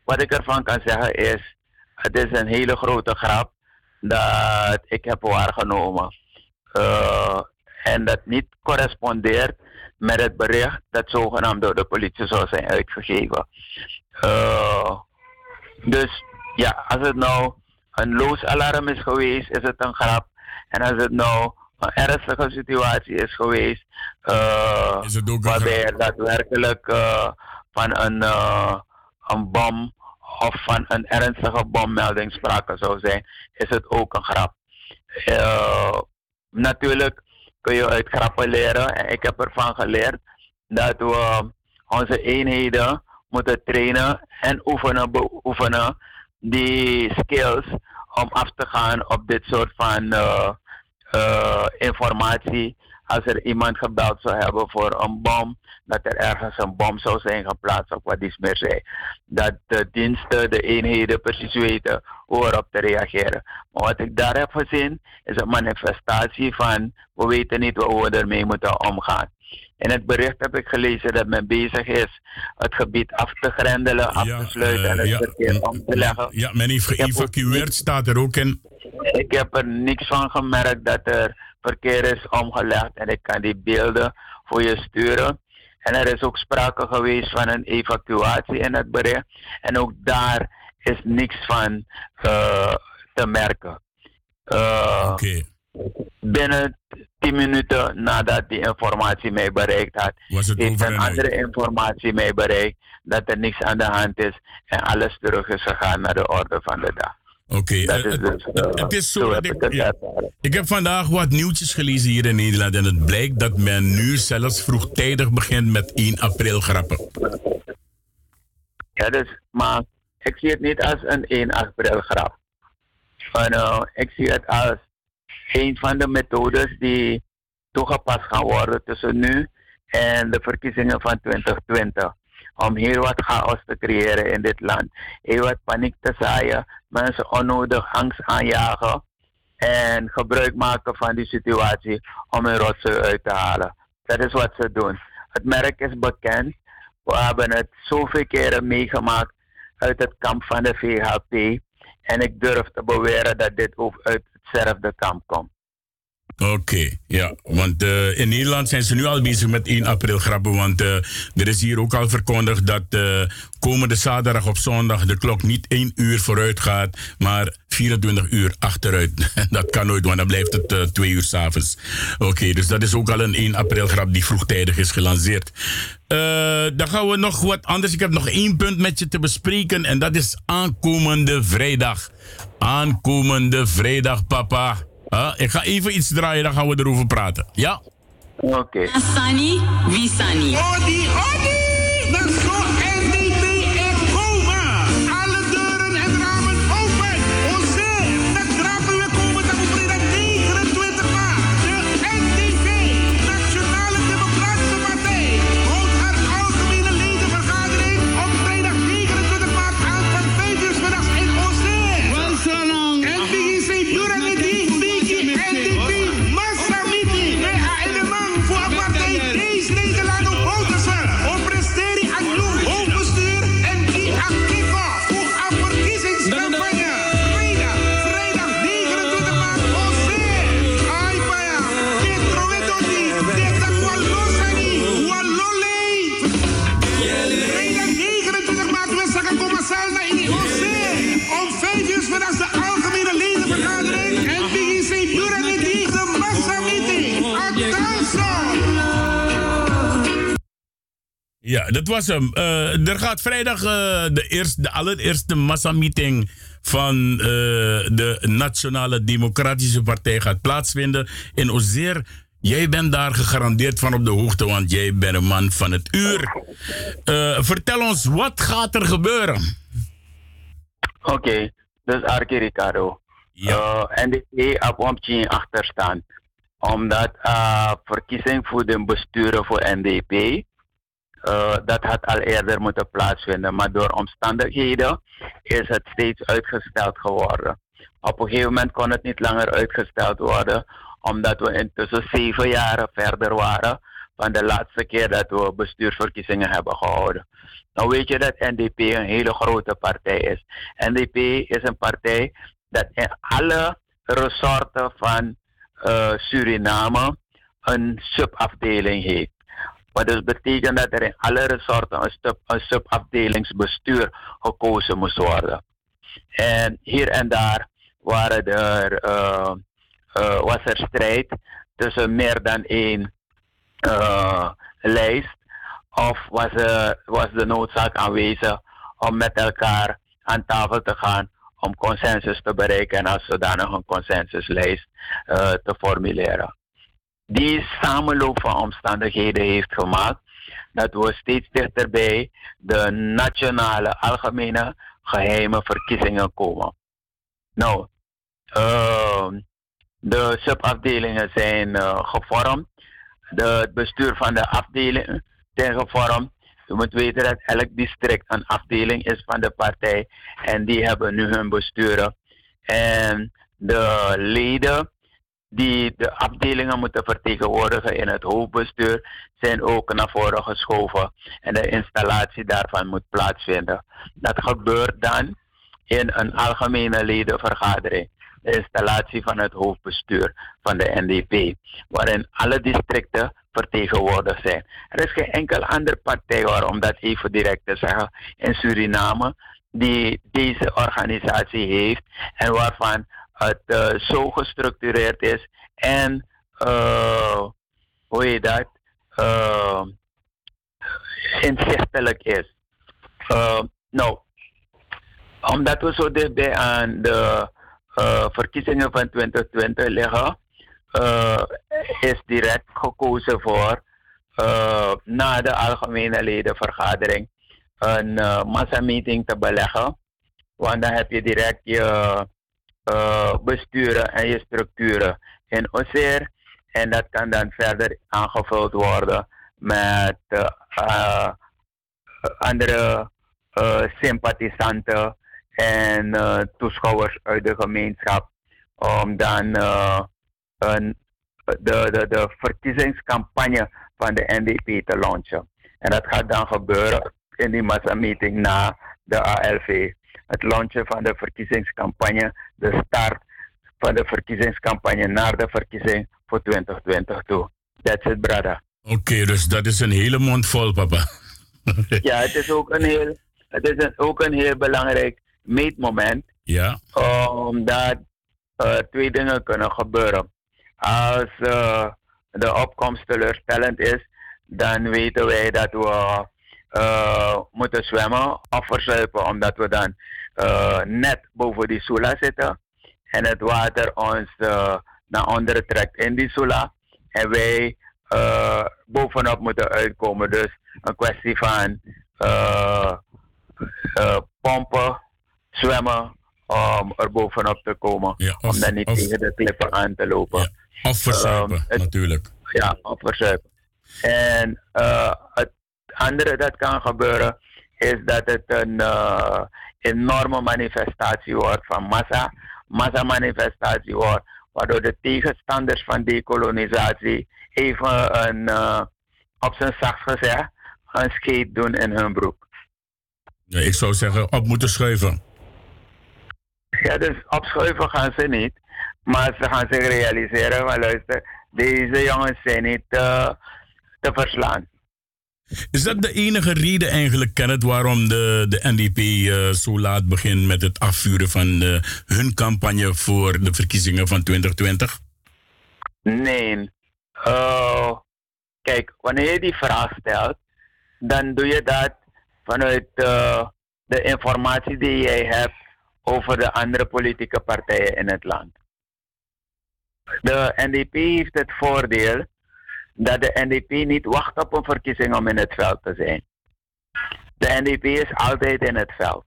wat ik ervan kan zeggen is, het is een hele grote grap dat ik heb waargenomen. Eh, en dat niet correspondeert met het bericht dat zogenaamd door de politie zou zijn uitgegeven. Eh, dus ja, als het nou een loos alarm is geweest, is het een grap. En als het nou een ernstige situatie is geweest, eh, waarbij er daadwerkelijk eh, van een, eh, een bom of van een ernstige bommelding sprake zou zijn, is het ook een grap. Natuurlijk kun je uit grappen leren en ik heb ervan geleerd dat we onze eenheden moeten trainen en oefenen, beoefenen die skills om af te gaan op dit soort van eh, informatie. Als er iemand gebeld zou hebben voor een bom, dat er ergens een bom zou zijn geplaatst of wat iets meer zei. Dat de diensten, de eenheden precies weten hoe erop te reageren. Maar wat ik daar heb gezien is een manifestatie van we weten niet hoe we ermee moeten omgaan. In het bericht heb ik gelezen dat men bezig is het gebied af te grendelen, af te sluiten en het ja, verkeer om te leggen. Ja, men heeft geëvacueerd, staat er ook in. ik heb er niks van gemerkt dat er verkeer is omgelegd en ik kan die beelden voor je sturen. En er is ook sprake geweest van een evacuatie in het bericht. En ook daar is niks van eh, te merken. Eh, Binnen 10 minuten nadat die informatie mij bereikt had, Was het heeft een andere informatie mij bereikt dat er niks aan de hand is en alles terug is gegaan naar de orde van de dag. Oké, eh, dus, eh, het is zo, ik, ja. heb vandaag wat nieuwtjes gelezen hier in Nederland en het blijkt dat men nu zelfs vroegtijdig begint met 1 april grappen. Ja, dus, maar ik zie het niet als een 1 april grap. En, eh, ik zie het als een van de methodes die toegepast gaan worden tussen nu en de verkiezingen van 2020. Om hier wat chaos te creëren in dit land. Hier wat paniek te zaaien, mensen onnodig angst aanjagen. En gebruik maken van die situatie om hun rotzooi uit te halen. Dat is wat ze doen. Het merk is bekend. We hebben het zoveel keren meegemaakt uit het kamp van de VHP. En ik durf te beweren dat dit ook uit hetzelfde kamp komt. Oké, ja. Want uh, in Nederland zijn ze nu al bezig met 1 april grappen. Want uh, er is hier ook al verkondigd dat uh, komende zaterdag op zondag de klok niet 1 uur vooruit gaat, maar 24 uur achteruit. dat kan nooit, want dan blijft het 2 uur s'avonds. Oké, dus dat is ook al een 1 april grap die vroegtijdig is gelanceerd. dan gaan we nog wat anders. Ik heb nog één punt met je te bespreken en dat is aankomende vrijdag. Aankomende vrijdag, papa. Uh, ik ga even iets draaien, dan gaan we erover praten. Ja? Oké. Okay. Asani. Odi, odi! Ja, dat was hem. Eh, er gaat vrijdag eh, de, eerste, de allereerste massameeting van eh, de Nationale Democratische Partij gaat plaatsvinden in Ozeer. Jij bent daar gegarandeerd van op de hoogte, want jij bent een man van het uur. Vertel ons, wat gaat er gebeuren? Oké, dus Arke Ricardo. Ja. NDP op omtje achterstaan. Omdat verkiezing voor de besturen voor NDP, uh, dat had al eerder moeten plaatsvinden. Maar door omstandigheden is het steeds uitgesteld geworden. Op een gegeven moment kon het niet langer uitgesteld worden, omdat we intussen zeven jaren verder waren van de laatste keer dat we bestuursverkiezingen hebben gehouden. Nou weet je dat NDP een hele grote partij is. NDP is een partij dat in alle resorten van uh, Suriname een subafdeling heeft. Wat dus betekent dat er in alle resorten een, sub, een subafdelingsbestuur gekozen moest worden. En hier en daar waren er, uh, uh, was er strijd tussen meer dan één uh, lijst. Of was, was de noodzaak aanwezig om met elkaar aan tafel te gaan om consensus te bereiken en als zodanig een consensuslijst te formuleren. Die samenloop van omstandigheden heeft gemaakt dat we steeds dichterbij de nationale algemene geheime verkiezingen komen. Nou, uh, de subafdelingen zijn uh, gevormd. De, het bestuur van de afdelingen zijn gevormd. Je moet weten dat elk district een afdeling is van de partij. En die hebben nu hun besturen. En de leden die de afdelingen moeten vertegenwoordigen in het hoofdbestuur zijn ook naar voren geschoven. En de installatie daarvan moet plaatsvinden. Dat gebeurt dan in een algemene ledenvergadering. De installatie van het hoofdbestuur van de NDP. Waarin alle districten vertegenwoordigd zijn. Er is geen enkel andere partij, hoor, om dat even direct te zeggen, in Suriname, die deze organisatie heeft en waarvan het uh, zo gestructureerd is en, uh, hoe heet dat, uh, inzichtelijk is. nou, omdat we zo dichtbij aan de verkiezingen van 2020 liggen, is direct gekozen voor na de algemene ledenvergadering een massameeting te beleggen. Want dan heb je direct je besturen en je structuren in OSER. En dat kan dan verder aangevuld worden met andere sympathisanten en toeschouwers uit de gemeenschap om dan eh, een, de, de, de verkiezingscampagne van de NDP te launchen. En dat gaat dan gebeuren in die massameeting na de ALV. Het launchen van de verkiezingscampagne, de start van de verkiezingscampagne naar de verkiezing voor 2020 toe. That's it, brother. Oké, dus dat is een hele mond vol, papa. ja, het is ook een heel, het is een, ook een heel belangrijk meetmoment. Ja. Omdat uh, twee dingen kunnen gebeuren. Als uh, de opkomst teleurstellend is, dan weten wij dat we uh, moeten zwemmen of verzuipen, omdat we dan net boven die Sula zitten en het water ons naar onderen trekt in die Sula en wij bovenop moeten uitkomen. Dus een kwestie van pompen, zwemmen om er bovenop te komen. om dan niet tegen de klippen aan te lopen. Ja. Of verzuipen, um, natuurlijk. Ja, of verzuipen. En uh, het andere dat kan gebeuren is dat het een uh, enorme manifestatie wordt van massa. Massa-manifestatie wordt, waardoor de tegenstanders van dekolonisatie even een, uh, op zijn zacht gezegd, een scheet doen in hun broek. Ja, ik zou zeggen, op moeten schuiven. Ja, dus opschuiven gaan ze niet. Maar ze gaan zich realiseren van luister, deze jongens zijn niet uh, te verslaan. Is dat de enige reden eigenlijk, Kenneth, waarom de, de NDP uh, zo laat begint met het afvuren van uh, hun campagne voor de verkiezingen van 2020? Nee. kijk, wanneer je die vraag stelt, dan doe je dat vanuit de informatie die jij hebt over de andere politieke partijen in het land. De NDP heeft het voordeel dat de NDP niet wacht op een verkiezing om in het veld te zijn. De NDP is altijd in het veld.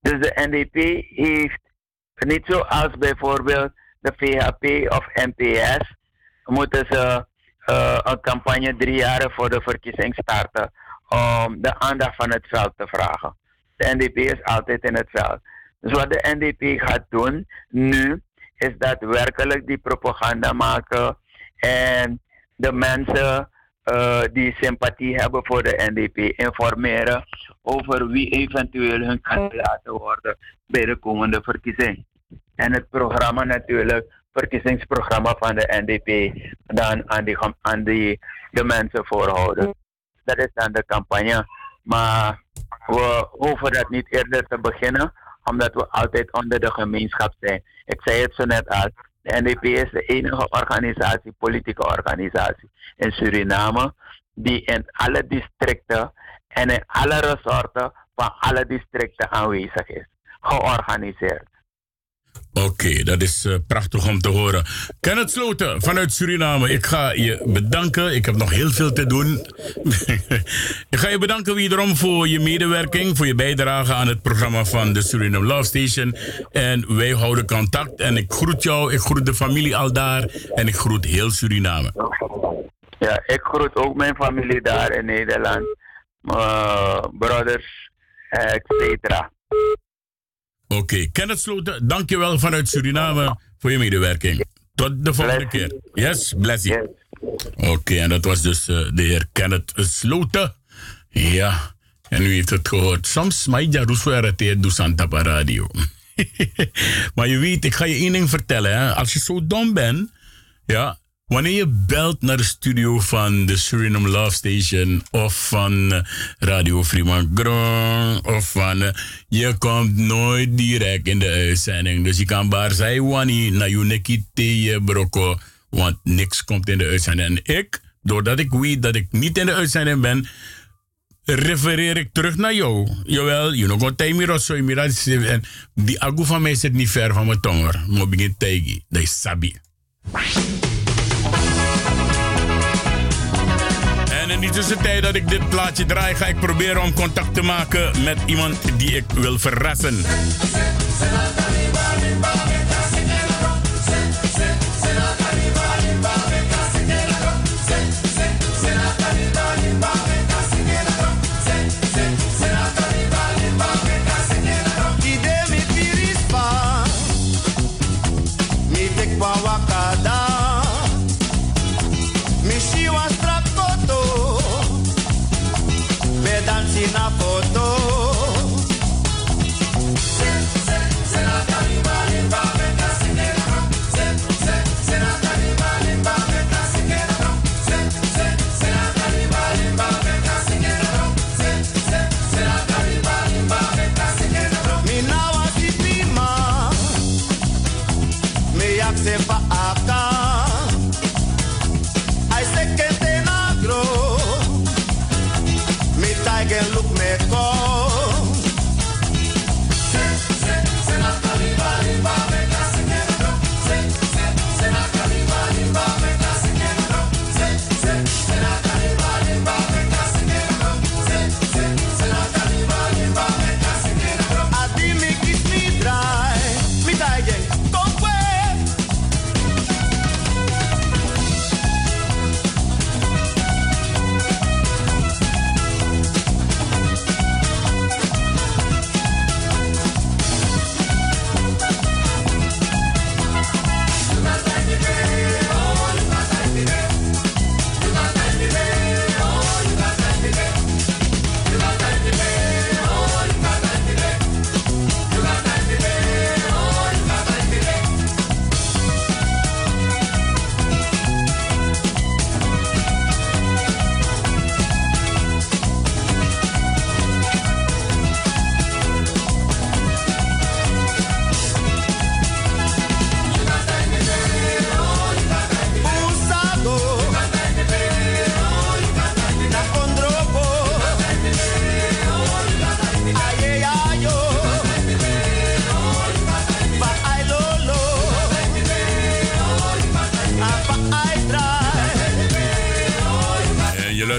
Dus de NDP heeft niet zoals bijvoorbeeld de VHP of NPS, moeten ze uh, een campagne drie jaar voor de verkiezing starten om de aandacht van het veld te vragen. De NDP is altijd in het veld. Dus wat de NDP gaat doen nu, is daadwerkelijk die propaganda maken en de mensen uh, die sympathie hebben voor de NDP informeren over wie eventueel hun kandidaten worden bij de komende verkiezing. En het programma natuurlijk, verkiezingsprogramma van de NDP, dan aan die, aan die de mensen voorhouden. Dat is dan de campagne. Maar we hoeven dat niet eerder te beginnen, omdat we altijd onder de gemeenschap zijn. Ik zei het zo net al. De NDP is de enige organisatie, politieke organisatie in Suriname, die in alle districten en in alle resorten van alle districten aanwezig is. Georganiseerd. Oké, dat is uh, prachtig om te horen. Kenneth Sloten vanuit Suriname, ik ga je bedanken. Ik heb nog heel veel te doen. ik ga je bedanken wederom voor je medewerking, voor je bijdrage aan het programma van de Suriname Love Station. En wij houden contact. En ik groet jou, ik groet de familie al daar en ik groet heel Suriname. Ja, ik groet ook mijn familie daar in Nederland. Uh, brothers, et cetera. Oké, okay. Kenneth Sloten, dankjewel vanuit Suriname voor je medewerking. Tot de volgende keer. Yes, bless you. Oké, en dat was dus uh, de heer Kenneth Sloten. Ja, en u heeft het gehoord. Soms mag je roesverreteerd doen Santa Radio. maar je weet, ik ga je één ding vertellen. Hè. Als je zo dom bent, ja, Wanneer je belt naar de studio van de Suriname Love Station of van eh, Radio Fremangron of van... Eh, je komt nooit direct in de uitzending. Dus je kan baar zijn wanneer naar je nekkie broko, want niks komt in de uitzending. En ik, doordat ik weet dat ik niet in de uitzending ben, refereer ik terug naar jou. Jawel, je nog een time of zo. En die agu van mij zit niet ver van mijn tonger. Maar begin tegen. Dat is sabi. In die tussentijd dat ik dit plaatje draai, ga ik proberen om contact te maken met iemand die ik wil verrassen.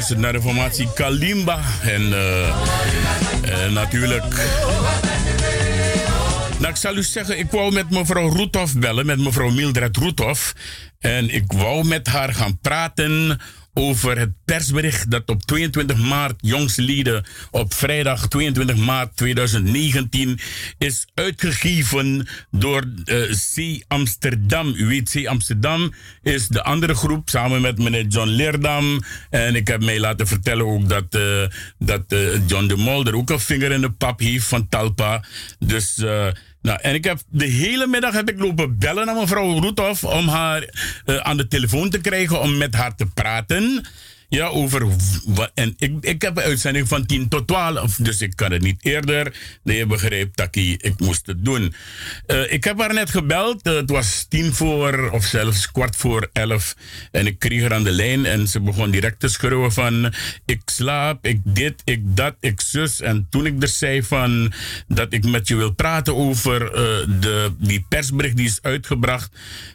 En je luistert naar de formatie Kalimba. En eh, eh, natuurlijk. Nou, ik zal u zeggen, ik wou met mevrouw Roethoff bellen, met mevrouw Mildred Roethoff. En ik wou met haar gaan praten over het persbericht dat op 22 maart jongstleden op vrijdag 22 maart 2019 is uitgegeven door eh, C Amsterdam. U weet, C Amsterdam is de andere groep samen met meneer John Leerdam. En ik heb mij laten vertellen ook dat, eh, dat eh, John de Mol er ook een vinger in de pap heeft van Talpa. Dus... nou, en ik heb de hele middag heb ik lopen bellen naar mevrouw Roethoff om haar eh, aan de telefoon te krijgen om met haar te praten. Ja, over. En ik, ik heb een uitzending van 10 tot 12, dus ik kan het niet eerder. Nee, je begrijpt, Taki, ik moest het doen. Eh, ik heb haar net gebeld. eh, het was tien voor, of zelfs kwart voor elf. En ik kreeg haar aan de lijn en ze begon direct te schreeuwen van... Ik slaap, ik dit, ik dat, ik zus. En toen ik er zei van dat ik met je wil praten over eh, de, die persbericht die is uitgebracht...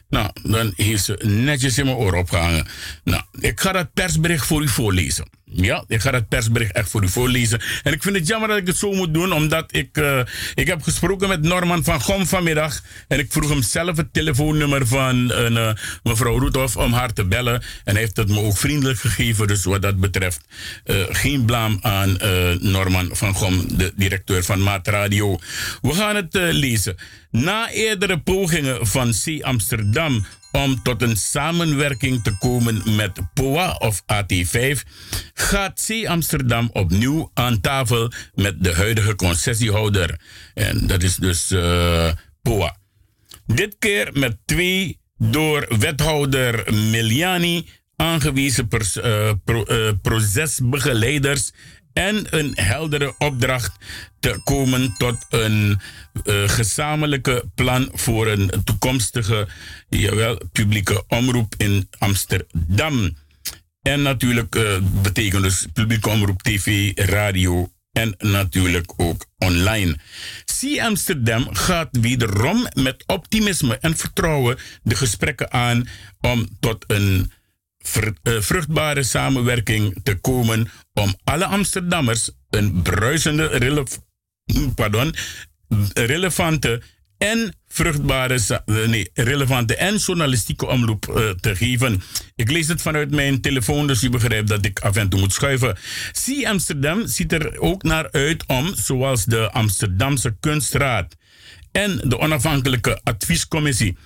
Nou, dan heeft ze netjes in mijn oor opgehangen. Nou, ik ga dat persbericht voor u voorlezen. Ja, ik ga dat persbericht echt voor u voorlezen. En ik vind het jammer dat ik het zo moet doen, omdat ik, eh, ik heb gesproken met Norman van Gom vanmiddag. En ik vroeg hem zelf het telefoonnummer van eh, mevrouw Roethoff om haar te bellen. En hij heeft het me ook vriendelijk gegeven. Dus wat dat betreft, eh, geen blaam aan Norman van Gom, de directeur van Maat Radio. We gaan het lezen. Na eerdere pogingen van C Amsterdam om tot een samenwerking te komen met POA of AT5, gaat C Amsterdam opnieuw aan tafel met de huidige concessiehouder. En dat is dus eh, POA. Dit keer met twee door wethouder Miliani aangewezen pers- eh, eh, procesbegeleiders en een heldere opdracht te komen tot een eh, gezamenlijke plan voor een toekomstige jawel, publieke omroep in Amsterdam. En natuurlijk eh, betekent dus publieke omroep tv, radio en natuurlijk ook online. C Amsterdam gaat wederom met optimisme en vertrouwen de gesprekken aan om tot een eh, vruchtbare samenwerking te komen om alle Amsterdammers een bruisende, relef- pardon, relevante en vruchtbare, eh, nee, relevante en journalistieke omroep eh, te geven. Ik lees het vanuit mijn telefoon, dus u begrijpt dat ik af en toe moet schuiven. C Amsterdam ziet er ook naar uit om, zoals de Amsterdamse Kunstraad en de onafhankelijke adviescommissie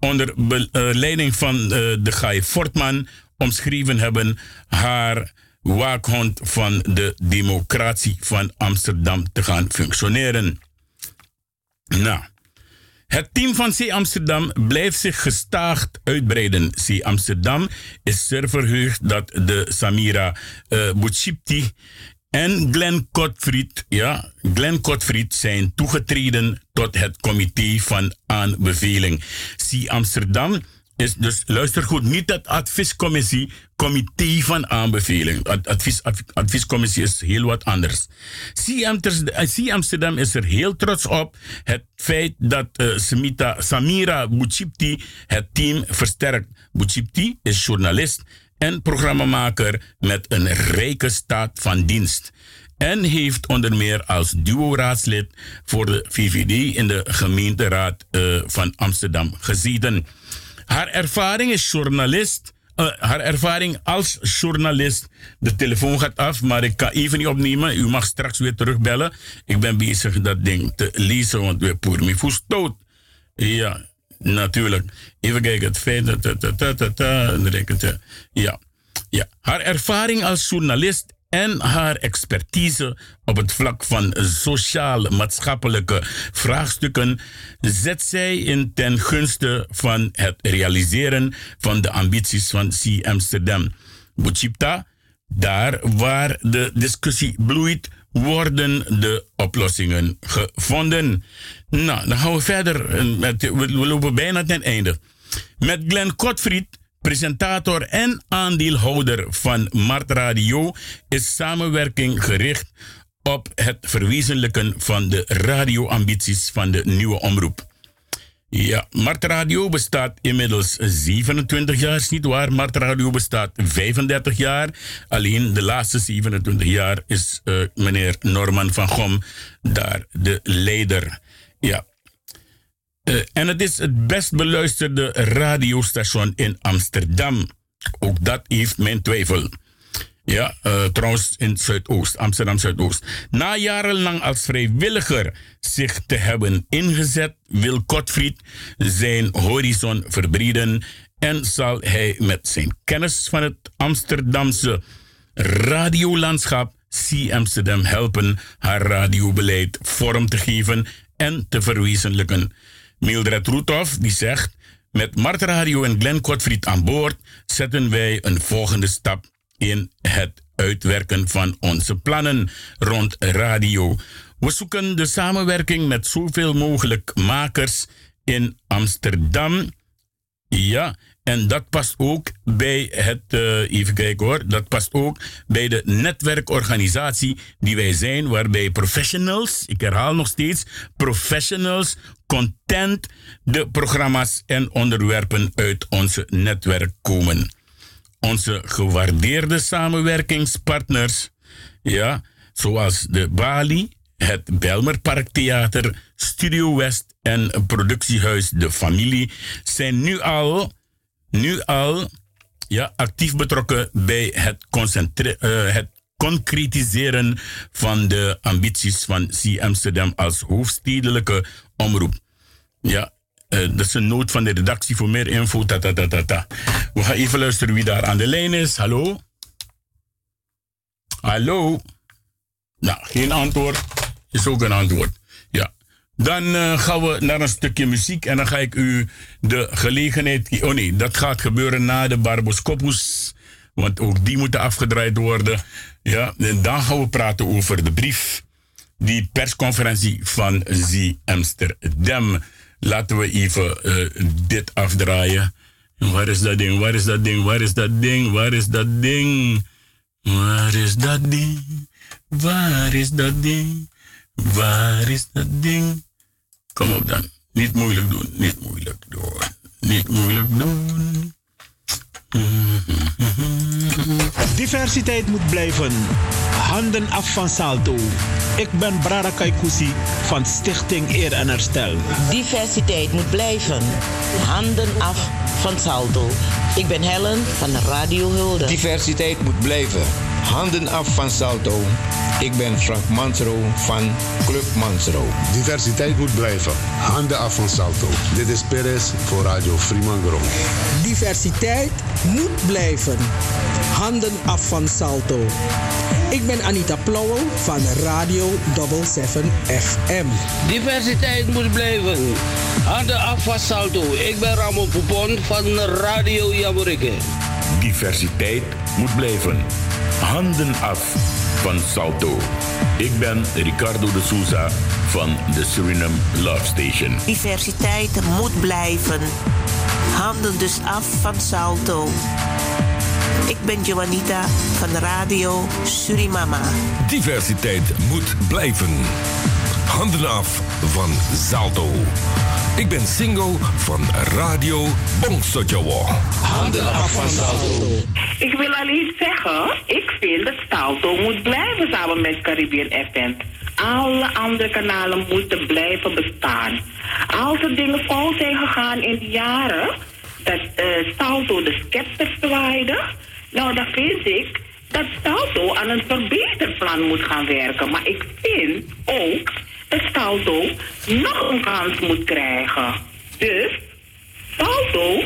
onder eh, leiding van eh, de Guy Fortman omschreven hebben haar waakhond van de democratie van Amsterdam te gaan functioneren. Nou, het team van C Amsterdam blijft zich gestaag uitbreiden. C Amsterdam is zeer verheugd dat de Samira uh, Bouchipti en Glenn Kotfried, ja, Glenn Kotfried zijn toegetreden tot het comité van aanbeveling. Zie Amsterdam is dus, luister goed, niet het adviescommissie, comité van aanbeveling. advies, adviescommissie is heel wat anders. Zie Amsterdam is er heel trots op het feit dat uh, Samita, Samira Bouchipti het team versterkt. Bouchipti is journalist en programmamaker met een rijke staat van dienst. En heeft onder meer als duo-raadslid voor de VVD in de gemeenteraad uh, van Amsterdam gezeten. Haar ervaring is journalist. Uh, haar ervaring als journalist. De telefoon gaat af, maar ik kan even niet opnemen. U mag straks weer terugbellen. Ik ben bezig dat ding te lezen, want we poeren me stoot. Ja, natuurlijk. Even kijken, het feit dat... Ja. ja. Haar ervaring als journalist en haar expertise op het vlak van sociaal-maatschappelijke vraagstukken zet zij in ten gunste van het realiseren van de ambities van C Amsterdam. Buchipta, daar waar de discussie bloeit, worden de oplossingen gevonden. Nou, dan gaan we verder. Met, we lopen bijna ten einde. Met Glenn Kotfried presentator en aandeelhouder van Mart Radio, is samenwerking gericht op het verwezenlijken van de radioambities van de nieuwe omroep. Ja, Mart Radio bestaat inmiddels 27 jaar, is niet waar. Mart Radio bestaat 35 jaar. Alleen de laatste 27 jaar is uh, meneer Norman van Gom daar de leider. Ja, uh, en het is het best beluisterde radiostation in Amsterdam. Ook dat heeft mijn twijfel. Ja, uh, trouwens in Zuidoost, Amsterdam Zuidoost. Na jarenlang als vrijwilliger zich te hebben ingezet, wil Kotfried zijn horizon verbreden en zal hij met zijn kennis van het Amsterdamse radiolandschap C Amsterdam helpen haar radiobeleid vorm te geven en te verwezenlijken. Mildred Roethoff die zegt... Met Mart Radio en Glenn Kortfried aan boord zetten wij een volgende stap in het uitwerken van onze plannen rond radio. We zoeken de samenwerking met zoveel mogelijk makers in Amsterdam. Ja, en dat past ook bij het, uh, even kijken hoor, dat past ook bij de netwerkorganisatie die wij zijn, waarbij professionals, ik herhaal nog steeds, professionals content de programma's en onderwerpen uit onze netwerk komen. Onze gewaardeerde samenwerkingspartners, ja, zoals de Bali, het Belmer Parktheater, Studio West en productiehuis De Familie, zijn nu al nu al ja, actief betrokken bij het, uh, het concretiseren van de ambities van C Amsterdam als hoofdstedelijke omroep. Ja, uh, dat is een noot van de redactie voor meer info. Ta, We gaan even luisteren wie daar aan de lijn is. Hallo? Hallo? Nou, geen antwoord is ook een antwoord. Dan uh, gaan we naar een stukje muziek en dan ga ik u de gelegenheid. Oh nee, dat gaat gebeuren na de Barboscopus. Want ook die moeten afgedraaid worden. Ja, dan gaan we praten over de brief. Die persconferentie van Z Amsterdam. Laten we even uh, dit afdraaien. Waar is dat ding? Waar is dat ding? Waar is dat ding? Waar is dat ding? Waar is dat ding? Waar is dat ding? Waar is dat ding? Kom op dan. Niet moeilijk doen. Niet moeilijk doen. Niet moeilijk doen. Diversiteit moet blijven. Handen af van Salto. Ik ben Brada Kaikousi van Stichting Eer en Herstel. Diversiteit moet blijven. Handen af van Salto. Ik ben Helen van Radio Hulde. Diversiteit moet blijven. Handen af van Salto. Ik ben Frank Mansro van Club Mansro. Diversiteit moet blijven. Handen af van Salto. Dit is Perez voor Radio Fremangro. Diversiteit moet blijven. Handen af van Salto. Ik ben Anita Plauwel van Radio 77 FM. Diversiteit moet blijven. Handen af van Salto. Ik ben Ramon Poupon van Radio Jamorikke. Diversiteit moet blijven. Handen af van Salto. Ik ben Ricardo de Souza van de Suriname Love Station. Diversiteit moet blijven. Handen dus af van Salto. Ik ben Joanita van Radio Surimama. Diversiteit moet blijven. Handen af van Salto. Ik ben single van Radio Bongsojowo. Handen af van Salto. Ik wil alleen zeggen, ik vind dat Salto moet blijven samen met Caribbean FM. Alle andere kanalen moeten blijven bestaan. Als er dingen fout zijn gegaan in de jaren, dat eh Salto de scepter zwaaide, nou dan vind ik dat Salto aan een verbeterplan moet gaan werken. Maar ik vind ook dat Salto nog een kans moet krijgen. Dus Salto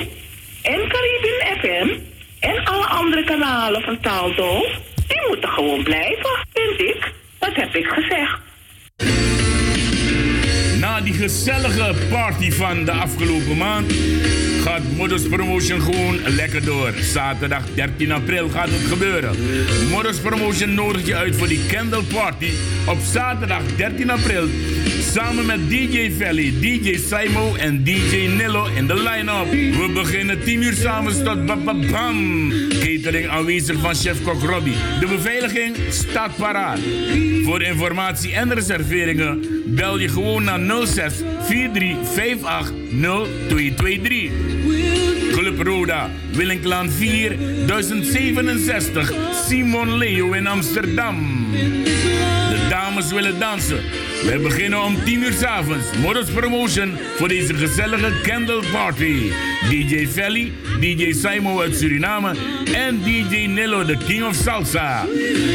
en Caribbean FM en alle andere kanalen van Salto, die moeten gewoon blijven, vind ik. Dat heb ik gezegd. Na die gezellige party van de afgelopen maand gaat Modus Promotion gewoon lekker door. Zaterdag 13 april gaat het gebeuren. Modus Promotion nodigt je uit voor die Candle Party op zaterdag 13 april. Samen met DJ Valley, DJ Simo en DJ Nillo in de line-up. We beginnen 10 uur samen tot bam. Catering aanwezig van chef-kok Robbie. De beveiliging staat paraat. Voor informatie en reserveringen bel je gewoon naar 06 4358 0223. Club Roda, Willinklaan 4, 1067, Simon Leo in Amsterdam. De dames willen dansen. Wij beginnen om 10 uur s avonds. Modus Promotion voor deze gezellige Candle Party. DJ Felly, DJ Simo uit Suriname en DJ Nillo, de King of Salsa.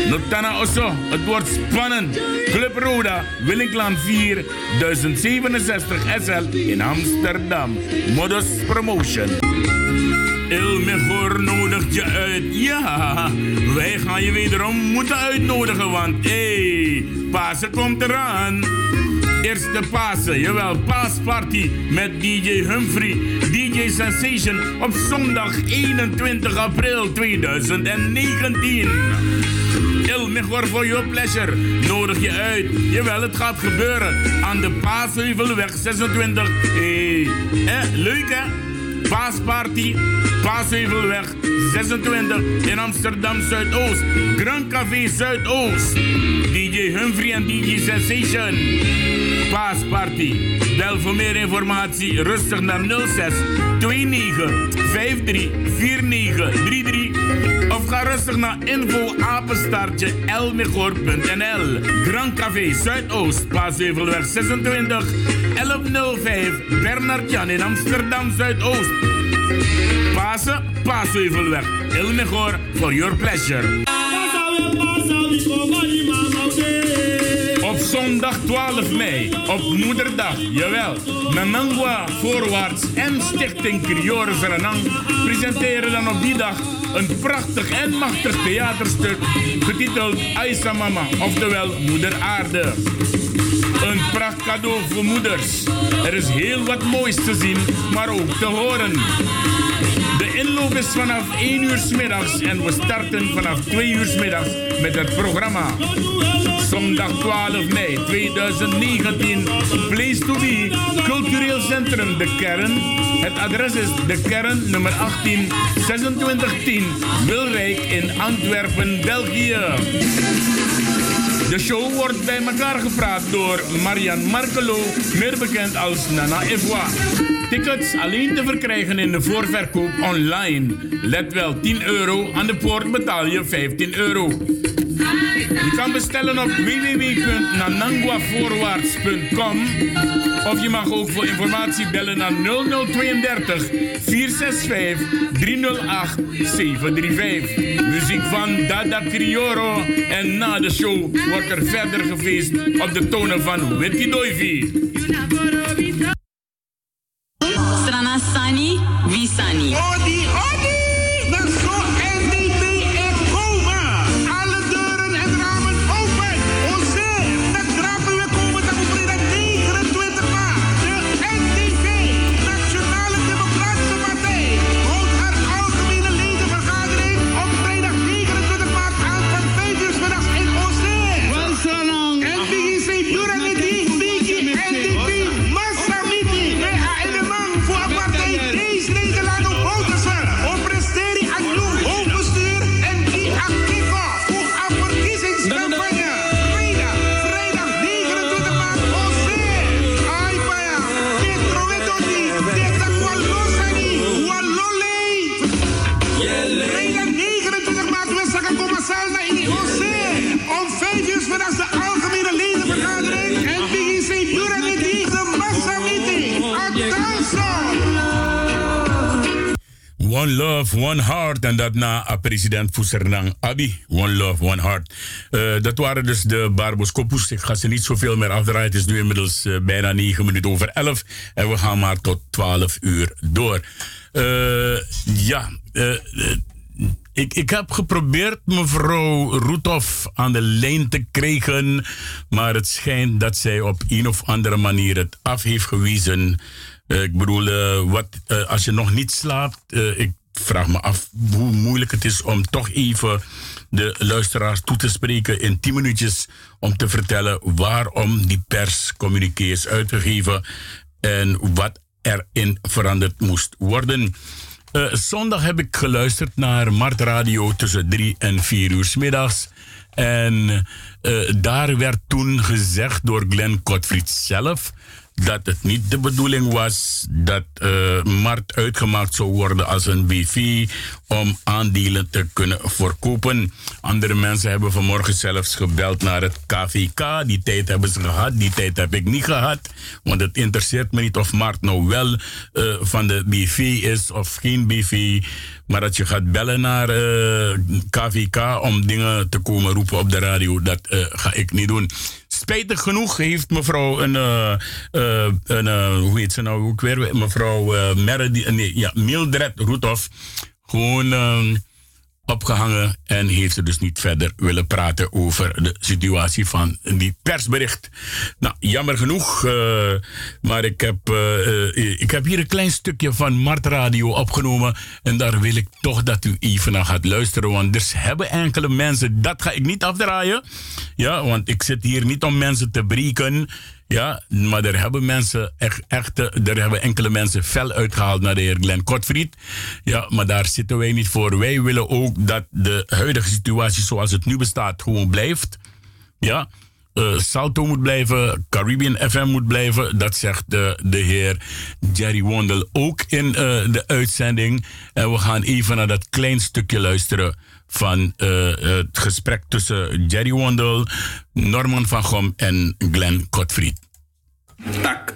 Notana Osso, het wordt spannend. Club Roda, Willinklaan 4, 1067 SL in Amsterdam. Modus Promotion. Il Mejor nodigt je uit. Ja, wij gaan je wederom moeten uitnodigen, want hé, hey, Pasen komt eraan. Eerste Pasen, jawel, paasparty met DJ Humphrey, DJ Sensation op zondag 21 april 2019. Il Mejor voor your pleasure nodig je uit. Jawel, het gaat gebeuren aan de Paasheuvelweg 26. Hé, hey. eh, leuk hè? Paasparty, Paasheuvelweg 26 in Amsterdam Zuidoost. Grand Café Zuidoost. DJ Humphrey en DJ Sensation. Paasparty. Bel voor meer informatie rustig naar 06 29 53 49 33 of ga rustig naar info. Grand Café Zuidoost, Paasheuvelweg 26 1105 Bernard Jan in Amsterdam Zuidoost. Pasen, Paasheuvelweg. Elmegor for your pleasure. Zondag 12 mei, op Moederdag, jawel. Nanangwa Voorwaarts en Stichting Criores Ranang presenteren dan op die dag een prachtig en machtig theaterstuk getiteld Aisa Mama, oftewel Moeder Aarde. Een pracht cadeau voor moeders. Er is heel wat moois te zien, maar ook te horen. De inloop is vanaf 1 uur s middags en we starten vanaf 2 uur s middags met het programma. Zondag 12 mei 2019, Place to Be, Cultureel Centrum De Kern. Het adres is De Kern, nummer 18, 2610, Wilrijk in Antwerpen, België. De show wordt bij elkaar gepraat door Marian Markelo, meer bekend als Nana Evoa. Tickets alleen te verkrijgen in de voorverkoop online. Let wel, 10 euro, aan de poort betaal je 15 euro. Je kan bestellen op www.nananguavoorwaarts.com of je mag ook voor informatie bellen naar 0032 465 308 735. Muziek van Dada Crioro en na de show wordt er verder gefeest op de tonen van Witty Doivy. Sani, Visani. One Love, One Heart. En dat na uh, president Fusernang Abi. One Love, One Heart. Uh, dat waren dus de Barboscopus. Ik ga ze niet zoveel meer afdraaien. Het is nu inmiddels uh, bijna 9 minuten over 11. En we gaan maar tot 12 uur door. Ja, ik, ik heb geprobeerd mevrouw Roethoff aan de lijn te krijgen. Maar het schijnt dat zij op een of andere manier het af heeft gewezen. Ik bedoel, uh, wat, uh, als je nog niet slaapt, ik vraag me af hoe moeilijk het is om toch even de luisteraars toe te spreken in 10 minuutjes om te vertellen waarom die perscommuniqué is uitgegeven en wat erin veranderd moest worden. Zondag heb ik geluisterd naar Mart Radio tussen 3 en 4 uur s middags. En daar werd toen gezegd door Glenn Kotfried zelf dat het niet de bedoeling was dat uh, Mart uitgemaakt zou worden als een BV om aandelen te kunnen verkopen. Andere mensen hebben vanmorgen zelfs gebeld naar het KVK. Die tijd hebben ze gehad, die tijd heb ik niet gehad. Want het interesseert me niet of Mart nou wel uh, van de BV is of geen BV. Maar dat je gaat bellen naar KVK om dingen te komen roepen op de radio, dat ga ik niet doen. Spijtig genoeg heeft mevrouw een, uh, een hoe heet ze nou ook weer? Mevrouw Meredith, nee, ja, Mildred Roethoff gewoon opgehangen en heeft ze dus niet verder willen praten over de situatie van die persbericht. Nou, jammer genoeg, uh, maar ik heb, uh, ik heb hier een klein stukje van Mart Radio opgenomen en daar wil ik toch dat u even naar gaat luisteren, want er hebben enkele mensen, dat ga ik niet afdraaien, ja, want ik zit hier niet om mensen te breken. Ja, maar er hebben mensen echt, echt er hebben enkele mensen fel uitgehaald naar de heer Glenn Kotfried. Ja, maar daar zitten wij niet voor. Wij willen ook dat de huidige situatie zoals het nu bestaat gewoon blijft. Ja, uh, Salto moet blijven, Caribbean FM moet blijven. Dat zegt de, de heer Jerry Wondel ook in uh, de uitzending. En we gaan even naar dat klein stukje luisteren van uh, het gesprek tussen Jerry Wondel, Norman van Gom en Glenn Kotfried. Tak.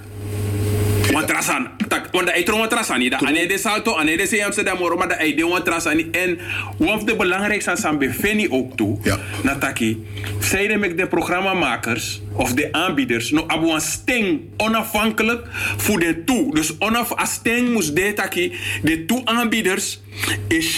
Want trasan, tak, want de eitron trasani, da ane de salto, ane de se Amsterdam, maar de eide want trasani. En wat de belangrijkste aan beveni ook toe, ja. nataki, zeiden met de programmamakers of de aanbieders, no abu een sting onafhankelijk voor de toe. Dus onaf, a sting moest de taki, de toe aanbieders, is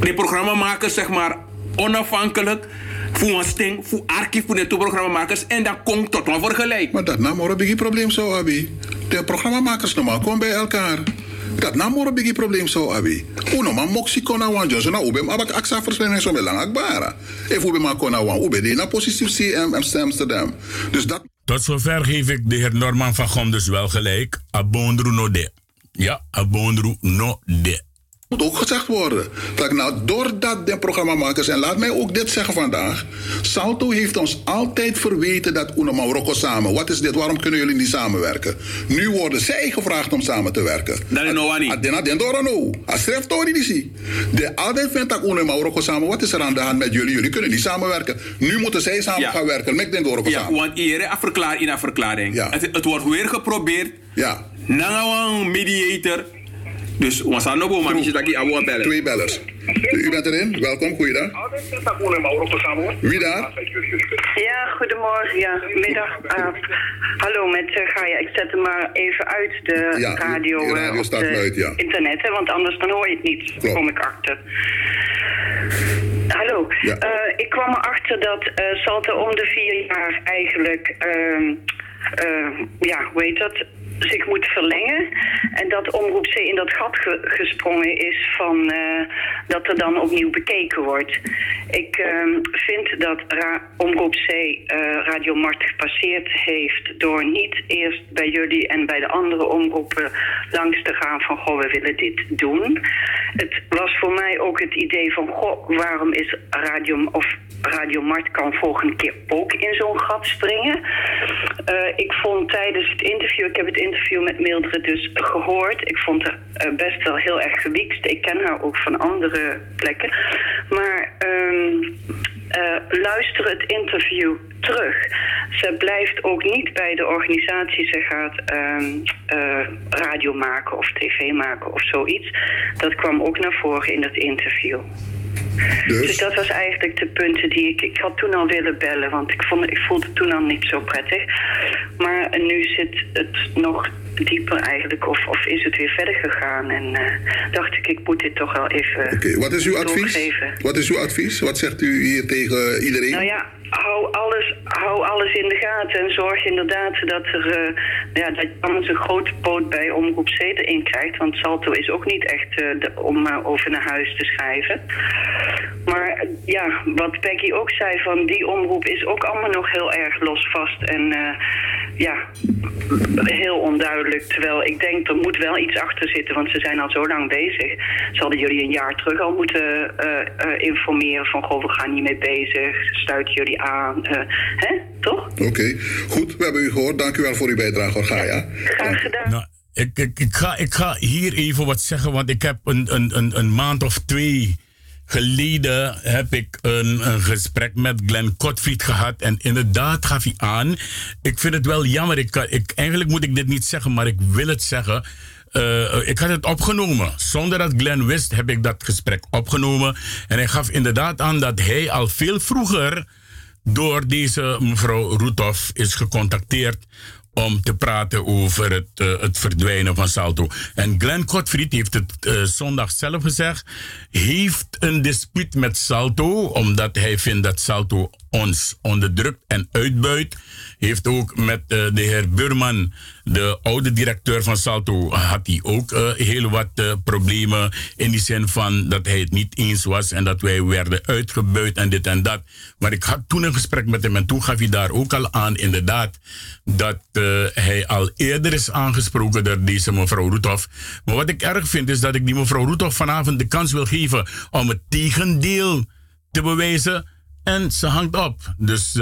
de programmamakers zeg maar onafhankelijk voor een sting, voor archief, voor de programmamakers en dan komt tot een vergelijk. Maar dat nam een biggie probleem zo, Abi. De programmamakers normaal komen bij elkaar. Dat nam een biggie probleem zo, Abi. Uno man moxie kona wan Johnson na ube abak aksa verspreiding zo belang akbara. If ube ma kona wan ube de na positief CM Amsterdam. Dus dat... Tot zover geef ik de heer Norman van Gom dus wel gelijk. Abondru no de. Ja, abondru no de moet ook gezegd worden. Dat nou, doordat de programmamakers, en laat mij ook dit zeggen vandaag. Salto heeft ons altijd verweten dat Uno Marokko samen. Wat is dit? Waarom kunnen jullie niet samenwerken? Nu worden zij gevraagd om samen te werken. Dat is nou niet. Adena den dorano. Astref tori disi. De altijd vindt dat Uno Marokko samen. Wat is er aan de hand met jullie? Jullie kunnen niet samenwerken. Nu moeten zij samen ja. gaan werken met den dorano ja, samen. want hier een verklaring in een verklaring. Ja. Het, het wordt weer geprobeerd. Ja. Na een mediator dus we gaan nog maar niet dat ik bellen. Twee bellers. U bent erin, welkom, goeiedag. Wie daar? Ja, goedemorgen, ja, middag. Uh, hallo met uh, Gaia. Ik zet hem maar even uit de ja, radio, de radio uh, staat de uit, ja. internet, hè, want anders dan hoor je het niet. Klopt. kom ik achter. Hallo, ja. ik kwam erachter dat Salto om de vier jaar eigenlijk, ehm, ja, hoe heet dat zich moet verlengen. En dat Omroep C in dat gat ge gesprongen is van uh, dat er dan opnieuw bekeken wordt. Ik uh, vind dat Omroep C uh, Radio Mart gepasseerd heeft door niet eerst bij jullie en bij de andere omroepen langs te gaan van goh, we willen dit doen. Het was voor mij ook het idee van goh, waarom is Radio of Radio Mart kan volgende keer ook in zo'n gat springen. ik vond tijdens het interview, ik heb het interview met Mildred dus gehoord. Ik vond haar uh, best wel heel erg gewiekst. Ik ken haar ook van andere plekken. Maar um, eh, luister het interview terug. Ze blijft ook niet bij de organisatie. Ze gaat ehm, eh, radio maken of tv maken of zoiets. Dat kwam ook naar voren in het interview. Dus? dat was eigenlijk de punten die ik... Ik had toen al willen bellen, want ik, vond, ik voelde toen al niet zo prettig. Maar nu zit het nog dieper eigenlijk, of, of is het weer verder gegaan. En eh, dacht ik, ik moet dit toch wel even Oké, wat is uw advies? Wat is uw advies? Wat zegt u hier tegen iedereen? Nou ja, hou alles, hou alles in de gaten en zorg inderdaad dat, er, eh, ja, dat je anders een grote poot bij Omroep C erin krijgt. Want Salto is ook niet echt eh, de- om eh, over naar huis te schrijven. Maar ja, wat Peggy ook zei, van die omroep is ook allemaal nog heel erg losvast en ja, heel onduidelijk. Terwijl ik denk, er moet wel iets achter zitten, want ze zijn al zo lang bezig. Ze hadden jullie een jaar terug al moeten eh, eh, informeren van, goh, we gaan hiermee bezig, sluiten jullie aan. eh, hè, toch? Oké, goed. We hebben u gehoord. Dank u wel voor uw bijdrage. Ga ja. Graag gedaan. Nou, ik, ik, ik, ga, ik ga hier even wat zeggen, want ik heb een, een, een, een maand of twee geleden heb ik een, een gesprek met Glenn Kotfried gehad. En inderdaad gaf hij aan. Ik vind het wel jammer. Ik, ik, eigenlijk moet ik dit niet zeggen, maar ik wil het zeggen. Eh, ik had het opgenomen. Zonder dat Glenn wist, heb ik dat gesprek opgenomen. En hij gaf inderdaad aan dat hij al veel vroeger door deze mevrouw Roethoff is gecontacteerd om te praten over het, eh, het verdwijnen van Salto. En Glenn Gottfried heeft het eh, zondag zelf gezegd, heeft een dispuut met Salto, omdat hij vindt dat Salto ons onderdrukt en uitbuit. Heeft ook met eh, de heer Burman, de oude directeur van Salto, had hij ook eh, heel wat eh, problemen. In die zin van dat hij het niet eens was en dat wij werden uitgebuit en dit en dat. Maar ik had toen een gesprek met hem en toen gaf hij daar ook al aan, inderdaad, dat hij al eerder is aangesproken door deze mevrouw Roethoff. Maar wat ik erg vind is dat ik die mevrouw Roethoff vanavond de kans wil geven om het tegendeel te bewijzen. En ze hangt op. Dus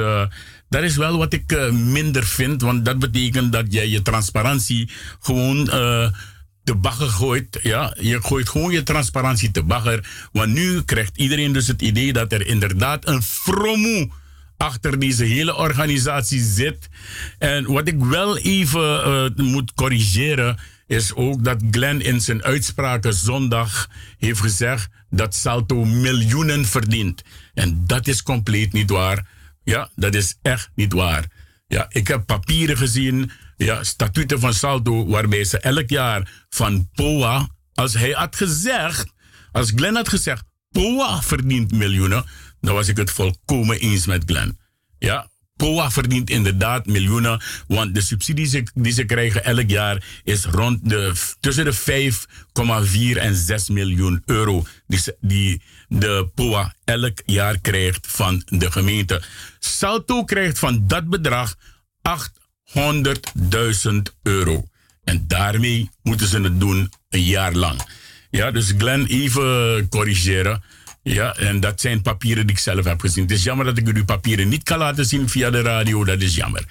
dat is wel wat ik eh, minder vind. Want dat betekent dat jij je transparantie gewoon eh, te bagger gooit. Ja, je gooit gewoon je transparantie te bagger. Want nu krijgt iedereen dus het idee dat er inderdaad een fromoe achter deze hele organisatie zit. En wat ik wel even eh, moet corrigeren, is ook dat Glenn in zijn uitspraken zondag heeft gezegd dat Salto miljoenen verdient. En dat is compleet niet waar. Ja, dat is echt niet waar. Ja, ik heb papieren gezien, ja, statuten van Salto, waarbij ze elk jaar van POA, als hij had gezegd, als Glenn had gezegd, POA verdient miljoenen, dan was ik het volkomen eens met Glenn. Ja, POA verdient inderdaad miljoenen, want de subsidies die ze- krijgen elk jaar is rond de, tussen de 5,4 en 6 miljoen euro die, die de POA elk jaar krijgt van de gemeente. Salto krijgt van dat bedrag 800.000 euro. En daarmee moeten ze het doen een jaar lang. Ja, dus Glenn, even corrigeren. Ja, en dat zijn papieren die ik zelf heb gezien. Het is jammer dat ik u die papieren niet kan laten zien via de radio. Dat is jammer.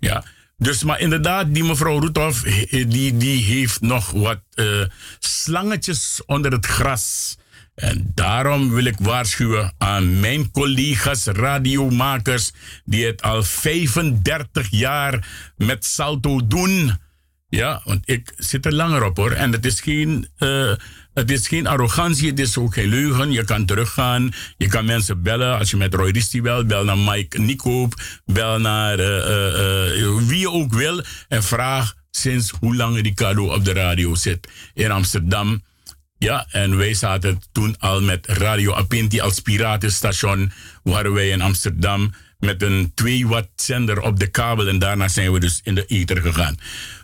Ja. Dus, maar inderdaad, die mevrouw Roethoff, die, die heeft nog wat eh, slangetjes onder het gras. En daarom wil ik waarschuwen aan mijn collega's radiomakers die het al 35 jaar met Salto doen. Ja, want ik zit er langer op hoor. En het is geen, eh, het is geen arrogantie, het is ook geen leugen. Je kan teruggaan, je kan mensen bellen. Als je met Roy Risti belt, bel naar Mike Niekoop, bel naar eh, eh, eh, wie je ook wil. En vraag sinds hoe lang Ricardo op de radio zit in Amsterdam. Ja, en wij zaten toen al met Radio Apinti als piratenstation. Waren wij in Amsterdam met een 2 watt zender op de kabel. En daarna zijn we dus in de ether gegaan.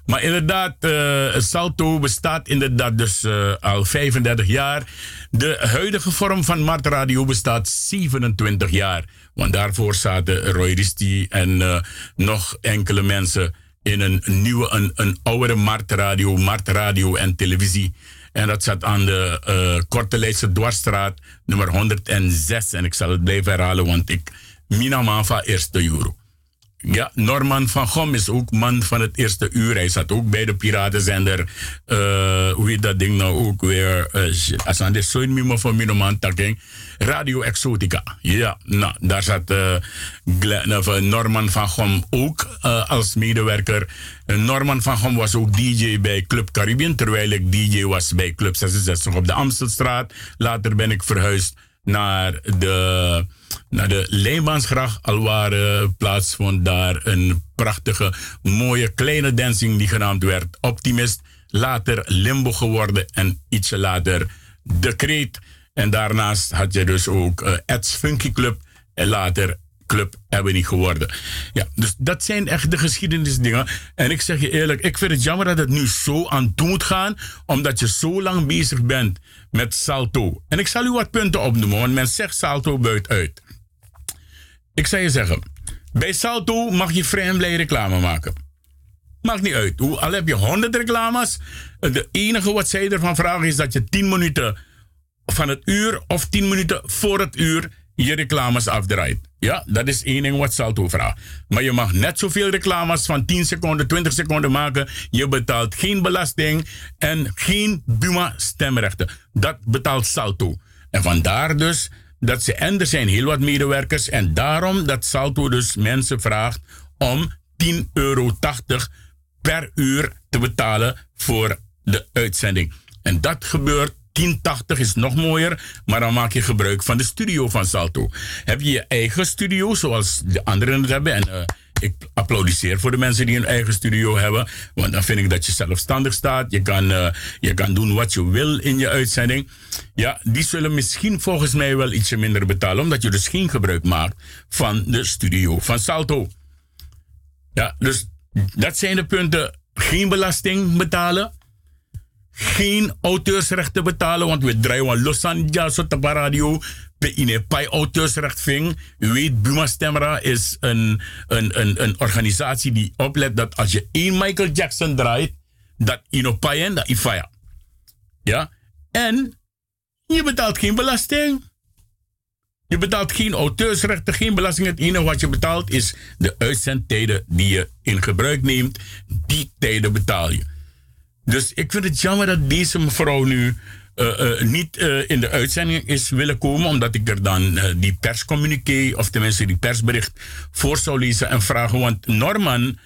Maar inderdaad, eh, Salto bestaat inderdaad dus eh, al 35 jaar. De huidige vorm van Mart Radio bestaat 27 jaar. Want daarvoor zaten Roy Risti en eh, nog enkele mensen in een nieuwe, een, een oudere Mart Radio, en televisie. En dat zat aan de eh Korte Dwarsstraat, nummer 106. En ik zal het blijven herhalen, want ik... Minamava eerste euro. Ja, Norman van Gom is ook man van het eerste uur. Hij zat ook bij de Piratenzender. Uh, hoe heet dat ding nou ook weer? Uh, als aan de zo'n mimo van Minoman Taking. Radio Exotica. Ja, nou, daar zat uh, Norman van Gom ook als medewerker. Norman van Gom was ook DJ bij Club Caribbean. Terwijl ik DJ was bij Club 66 op de Amstelstraat. Later ben ik verhuisd naar de naar de Leemaansgracht. Al waar uh, plaatsvond daar een prachtige, mooie kleine dancing die genaamd werd Optimist. Later Limbo geworden en ietsje later De Kreet. En daarnaast had je dus ook uh, Ed's Funky Club en later Club Ebony geworden. Ja, dus dat zijn echt de geschiedenisdingen. En ik zeg je eerlijk, ik vind het jammer dat het nu zo aan toe moet gaan, omdat je zo lang bezig bent met salto. En ik zal u wat punten opnoemen, want men zegt salto buit uit. Ik zou je zeggen, bij salto mag je vrij en blij reclame maken. Maakt niet uit. Hoe, al heb je honderd reclames, de enige wat zij ervan vragen is dat je 10 minuten van het uur of 10 minuten voor het uur je reclames afdraait. Ja, dat is één ding wat Salto vraagt. Maar je mag net zoveel reclames van 10 seconden, 20 seconden maken. Je betaalt geen belasting en geen Buma stemrechten. Dat betaalt Salto. En vandaar dus dat ze, en er zijn heel wat medewerkers, en daarom dat Salto dus mensen vraagt om 10,80 euro per uur te betalen voor de uitzending. En dat gebeurt 1080 is nog mooier, maar dan maak je gebruik van de studio van Salto. Heb je je eigen studio, zoals de anderen het hebben, en uh, ik applaudisseer voor de mensen die een eigen studio hebben, want dan vind ik dat je zelfstandig staat. Je kan, uh, je kan doen wat je wil in je uitzending. Ja, die zullen misschien volgens mij wel ietsje minder betalen, omdat je dus geen gebruik maakt van de studio van Salto. Ja, dus dat zijn de punten. Geen belasting betalen geen auteursrechten betalen, want we draaien los ja, zo te radio. In pai auteursrecht ving. U weet, Buma Stemra is een, een, een, een organisatie die oplet dat als je één Michael Jackson draait, dat in een en dat. Ja? En je betaalt geen belasting. Je betaalt geen auteursrechten, geen belasting. Het enige wat je betaalt is de uitzendtijden die je in gebruik neemt. Die tijden betaal je. Dus ik vind het jammer dat deze mevrouw nu uh, uh, niet uh, in de uitzending is willen komen, omdat ik er dan die perscommuniqué, of tenminste die persbericht, voor zou lezen en vragen. Want Norman,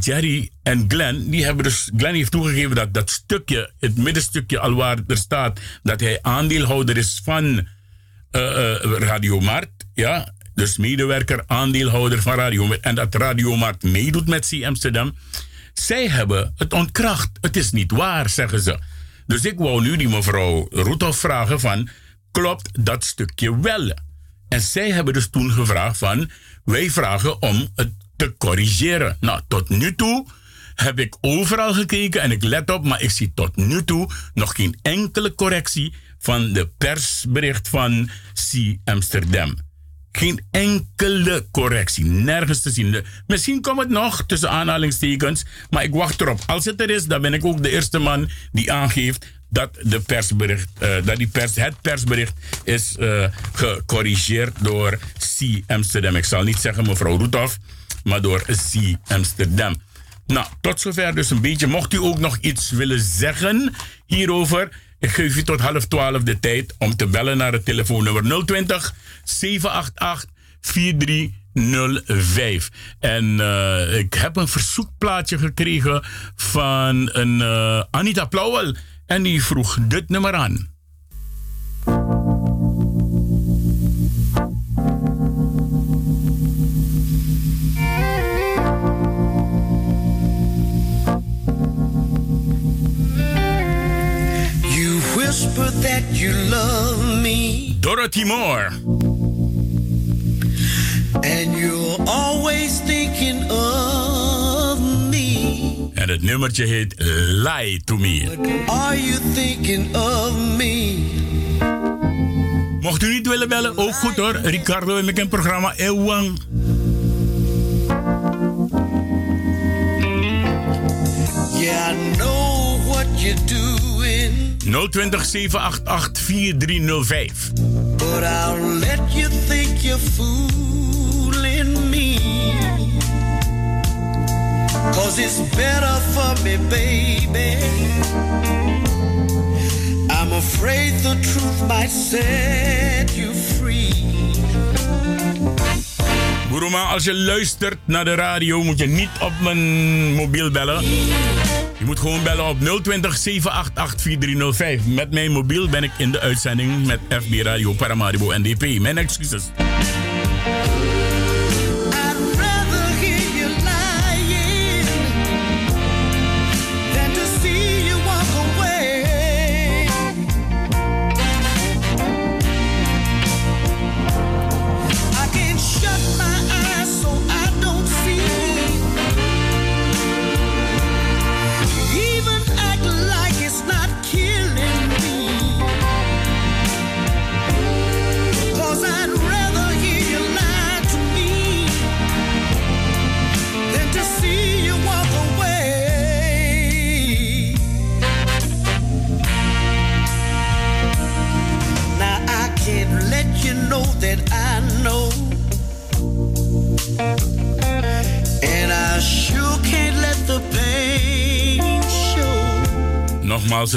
Jerry en Glenn, die hebben dus, Glenn heeft toegegeven dat dat stukje, het middenstukje al waar er staat, dat hij aandeelhouder is van Radio Mart, ja, dus medewerker, aandeelhouder van Radio Mart, en dat Radio Mart meedoet met C Amsterdam. Zij hebben het ontkracht. Het is niet waar, zeggen ze. Dus ik wou nu die mevrouw Roethoff vragen van, klopt dat stukje wel? En zij hebben dus toen gevraagd van, wij vragen om het te corrigeren. Nou, tot nu toe heb ik overal gekeken en ik let op, maar ik zie tot nu toe nog geen enkele correctie van de persbericht van C. Amsterdam. Geen enkele correctie. Nergens te zien. Misschien komt het nog tussen aanhalingstekens. Maar ik wacht erop. Als het er is, dan ben ik ook de eerste man die aangeeft dat, de persbericht, uh, dat die pers, het persbericht is uh, gecorrigeerd door C. Amsterdam. Ik zal niet zeggen mevrouw Roethoff, maar door C. Amsterdam. Nou, tot zover dus een beetje. Mocht u ook nog iets willen zeggen hierover ik geef u tot half twaalf de tijd om te bellen naar het telefoonnummer 020 788 4305. En uh, ik heb een verzoekplaatje gekregen van een uh, Anita Plauwel. En die vroeg dit nummer aan. That you love me. Dorothy Moore. And you're always thinking of me. En het nummertje heet Lie to Me. Are you thinking of me? Mocht u niet willen bellen, ook goed hoor. Ricardo en ik een programma Ewang. Yeah, I know what you do. 020 788 4305. But I'll let you think you're fooling me. Cause it's better for me, baby. I'm afraid the truth might set you free. Broema, als je luistert naar de radio, moet je niet op mijn mobiel bellen. Je moet gewoon bellen op 020 788 4305. Met mijn mobiel ben ik in de uitzending met FB Radio Paramaribo NDP. Mijn excuses.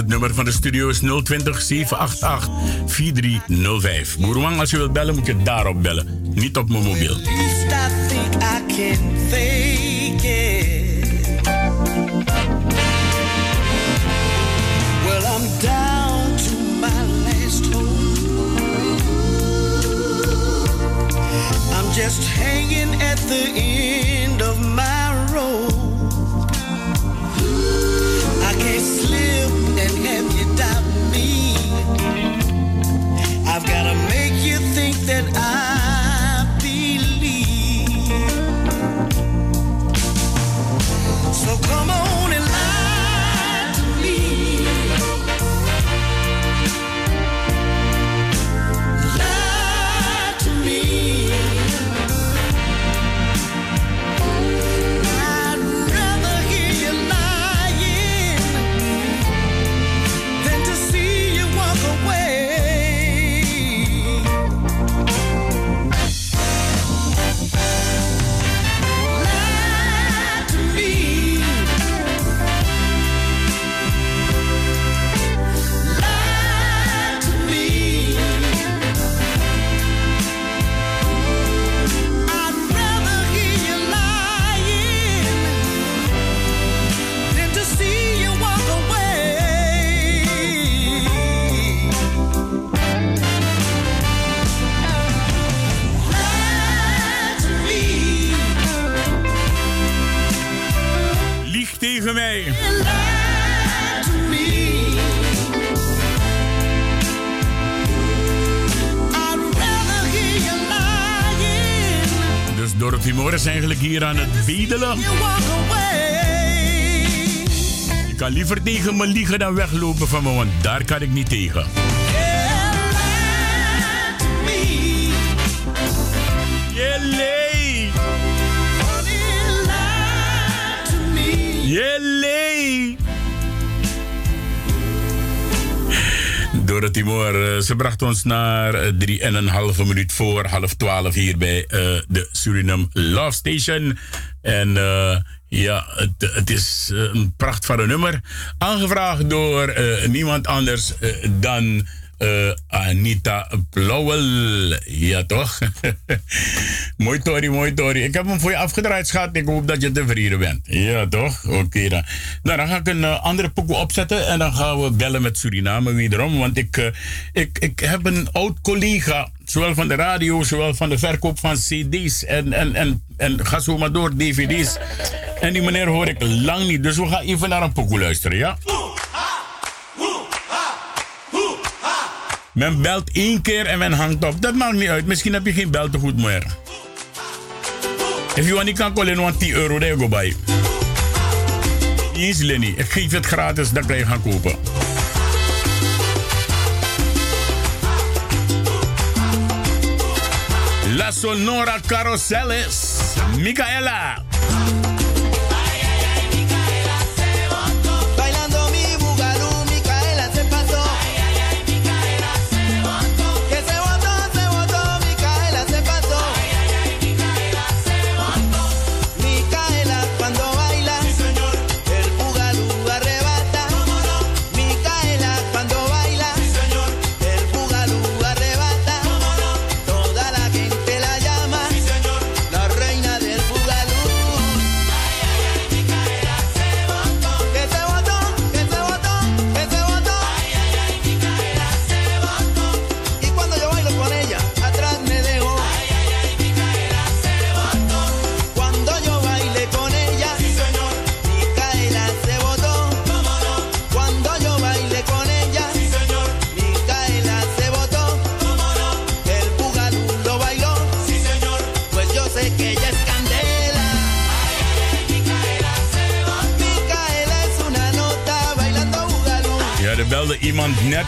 Het nummer van de studio is 020 788 4305. Boerwang, als je wilt bellen, moet je daarop bellen. Niet op mijn mobiel. just hanging at the end of my you me. I've gotta make you think that I believe. So come on Moore is eigenlijk hier aan het bedelen. Je kan liever tegen me liegen dan weglopen van me, want daar kan ik niet tegen. Moore, eh, ze bracht ons naar eh, drie en een halve minuut voor half twaalf hier bij eh, de Suriname Love Station. En ja, het, het is een pracht van een nummer. Aangevraagd door niemand anders dan eh, Anita Plauwel. Ja, toch? mooi Tori, mooi Tori. Ik heb hem voor je afgedraaid, schat. Ik hoop dat je tevreden bent. Ja, toch? Oké dan. Nou, dan ga ik een eh, andere pokoe opzetten en dan gaan we bellen met Suriname wederom. Want ik, eh, ik, ik heb een oud collega, zowel van de radio, zowel van de verkoop van CD's en, en, en, en ga zo maar door, DVD's. En die meneer hoor ik lang niet, dus we gaan even naar een pokoe luisteren, ja? Men belt één keer en men hangt op. Dat maakt niet uit. Misschien heb je geen beltegoed meer. If you want, kan callen want 10 euro, daar go bij. Lenny. Ik geef het gratis, dan kan je gaan kopen. La Sonora Carousels. Micaela.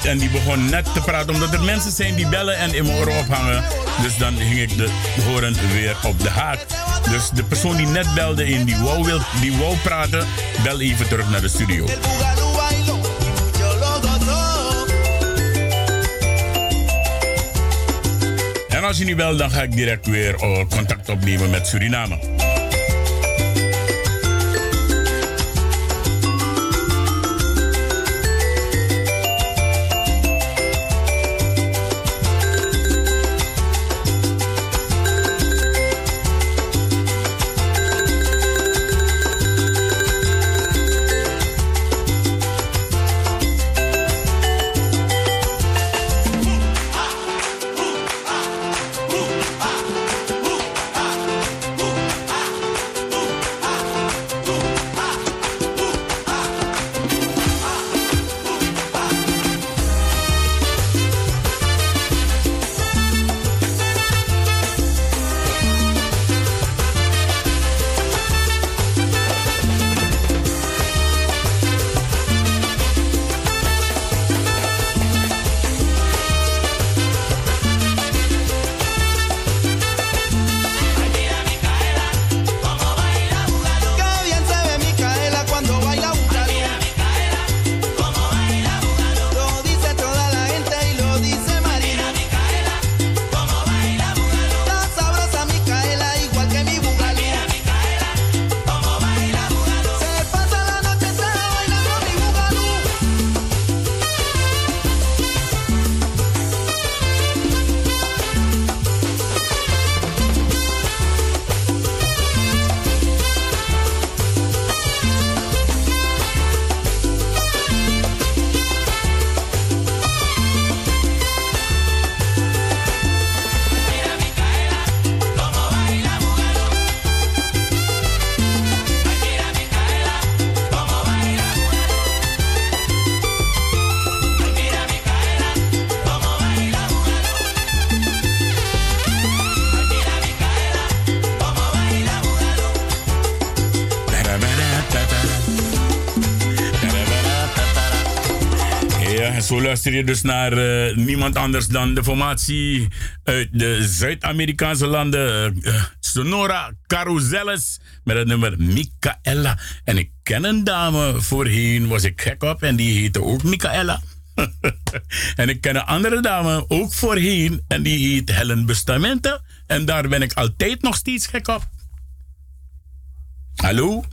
En die begon net te praten. Omdat er mensen zijn die bellen en in mijn oren ophangen. Dus dan hing ik de horen weer op de haak. Dus de persoon die net belde en die wou, wil, die wou praten, bel even terug naar de studio. En als je niet belt, dan ga ik direct weer eh, contact opnemen met Suriname. Luister dus naar uh, niemand anders dan de formatie uit de Zuid-Amerikaanse landen. Uh, Sonora Carouselles met het nummer Micaela. En ik ken een dame, voorheen was ik gek op en die heette ook Micaela. en ik ken een andere dame, ook voorheen, en die heet Helen Bustamante. En daar ben ik altijd nog steeds gek op. Hallo?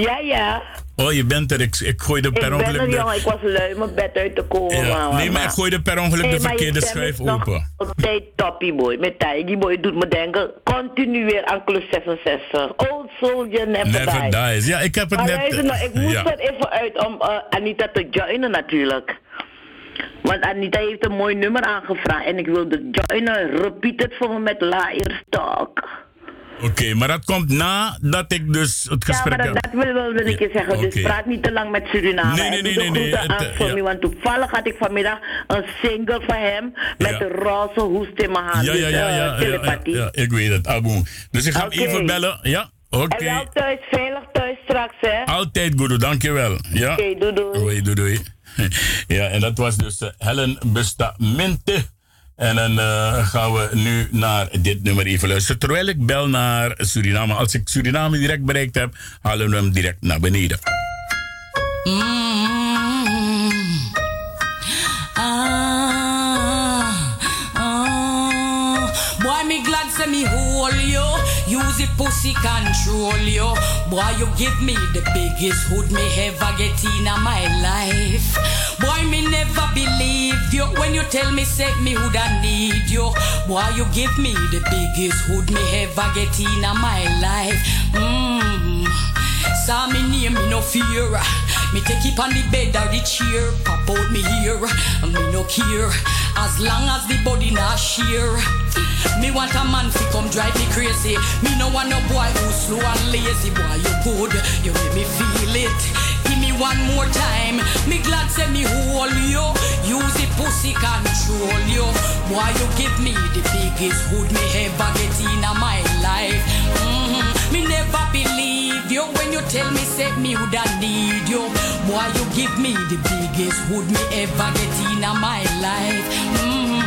Ja, ja. Oh, je bent er. Ik, ik gooide per ongeluk... Ik ben er, jongen. Ik was lui mijn bed uit te komen. Ja. nee, maar ik gooide per ongeluk de verkeerde schijf open. Altijd toppie, boy. Met Tijgi, boy, doet me denken continu weer aan klus 66. Old soldier, never, never dies. dies. Ja, ik heb het maar net... Luister, nou, ik moest er even uit om uh, Anita te joinen natuurlijk. Want Anita heeft een mooi nummer aangevraagd en ik wilde joinen. Repeat het voor me met Liars Talk. Oké, okay, maar dat komt nadat ik dus het gesprek heb. Ja, maar dat, dat wil, wil ik je zeggen. Okay. Dus praat niet te lang met Suriname. Nee, nee, nee. nee, nee het, voor ja. me, want toevallig had ik vanmiddag een single van hem met ja. de roze hoest in mijn hand. Ja, ja, ja. ja, dus, uh, ja, ja, ja, ik weet het, Abu. Dus ik ga okay. hem even bellen. Ja, oké. En wel thuis, veilig thuis straks, hè? Altijd, Guru, dankjewel. Ja. Oké, doei, doei. Doei, doei, doei. Ja, en dat was dus uh, Helen Bustamente. En dan uh, gaan we nu naar dit nummer even luisteren. Terwijl ik bel naar Suriname. Als ik Suriname direct bereikt heb, halen we hem direct naar beneden. Mm, ah, ah. Boy, me glad me hold you. Use the pussy control you. Boy, you give me the biggest hood me ever get in my life. Boy, me never believe you when you tell me say me hood I need you. Boy, you give me the biggest hood me ever get in my life. Mmm. Saw me name, me no fear. Me take it on the bed or the chair. Pop out me here, me no care. As long as the body not share. Me want a man to come drive me crazy. Me no want no boy who's slow and lazy. Boy, you good, you make me feel it. Give me one more time. Me glad say me hold you. Use the pussy control you. Boy, you give me the biggest hood me ever get in my life. Tell me say me would I need you. Boy, you give me the biggest hood me ever get in my life. Mm.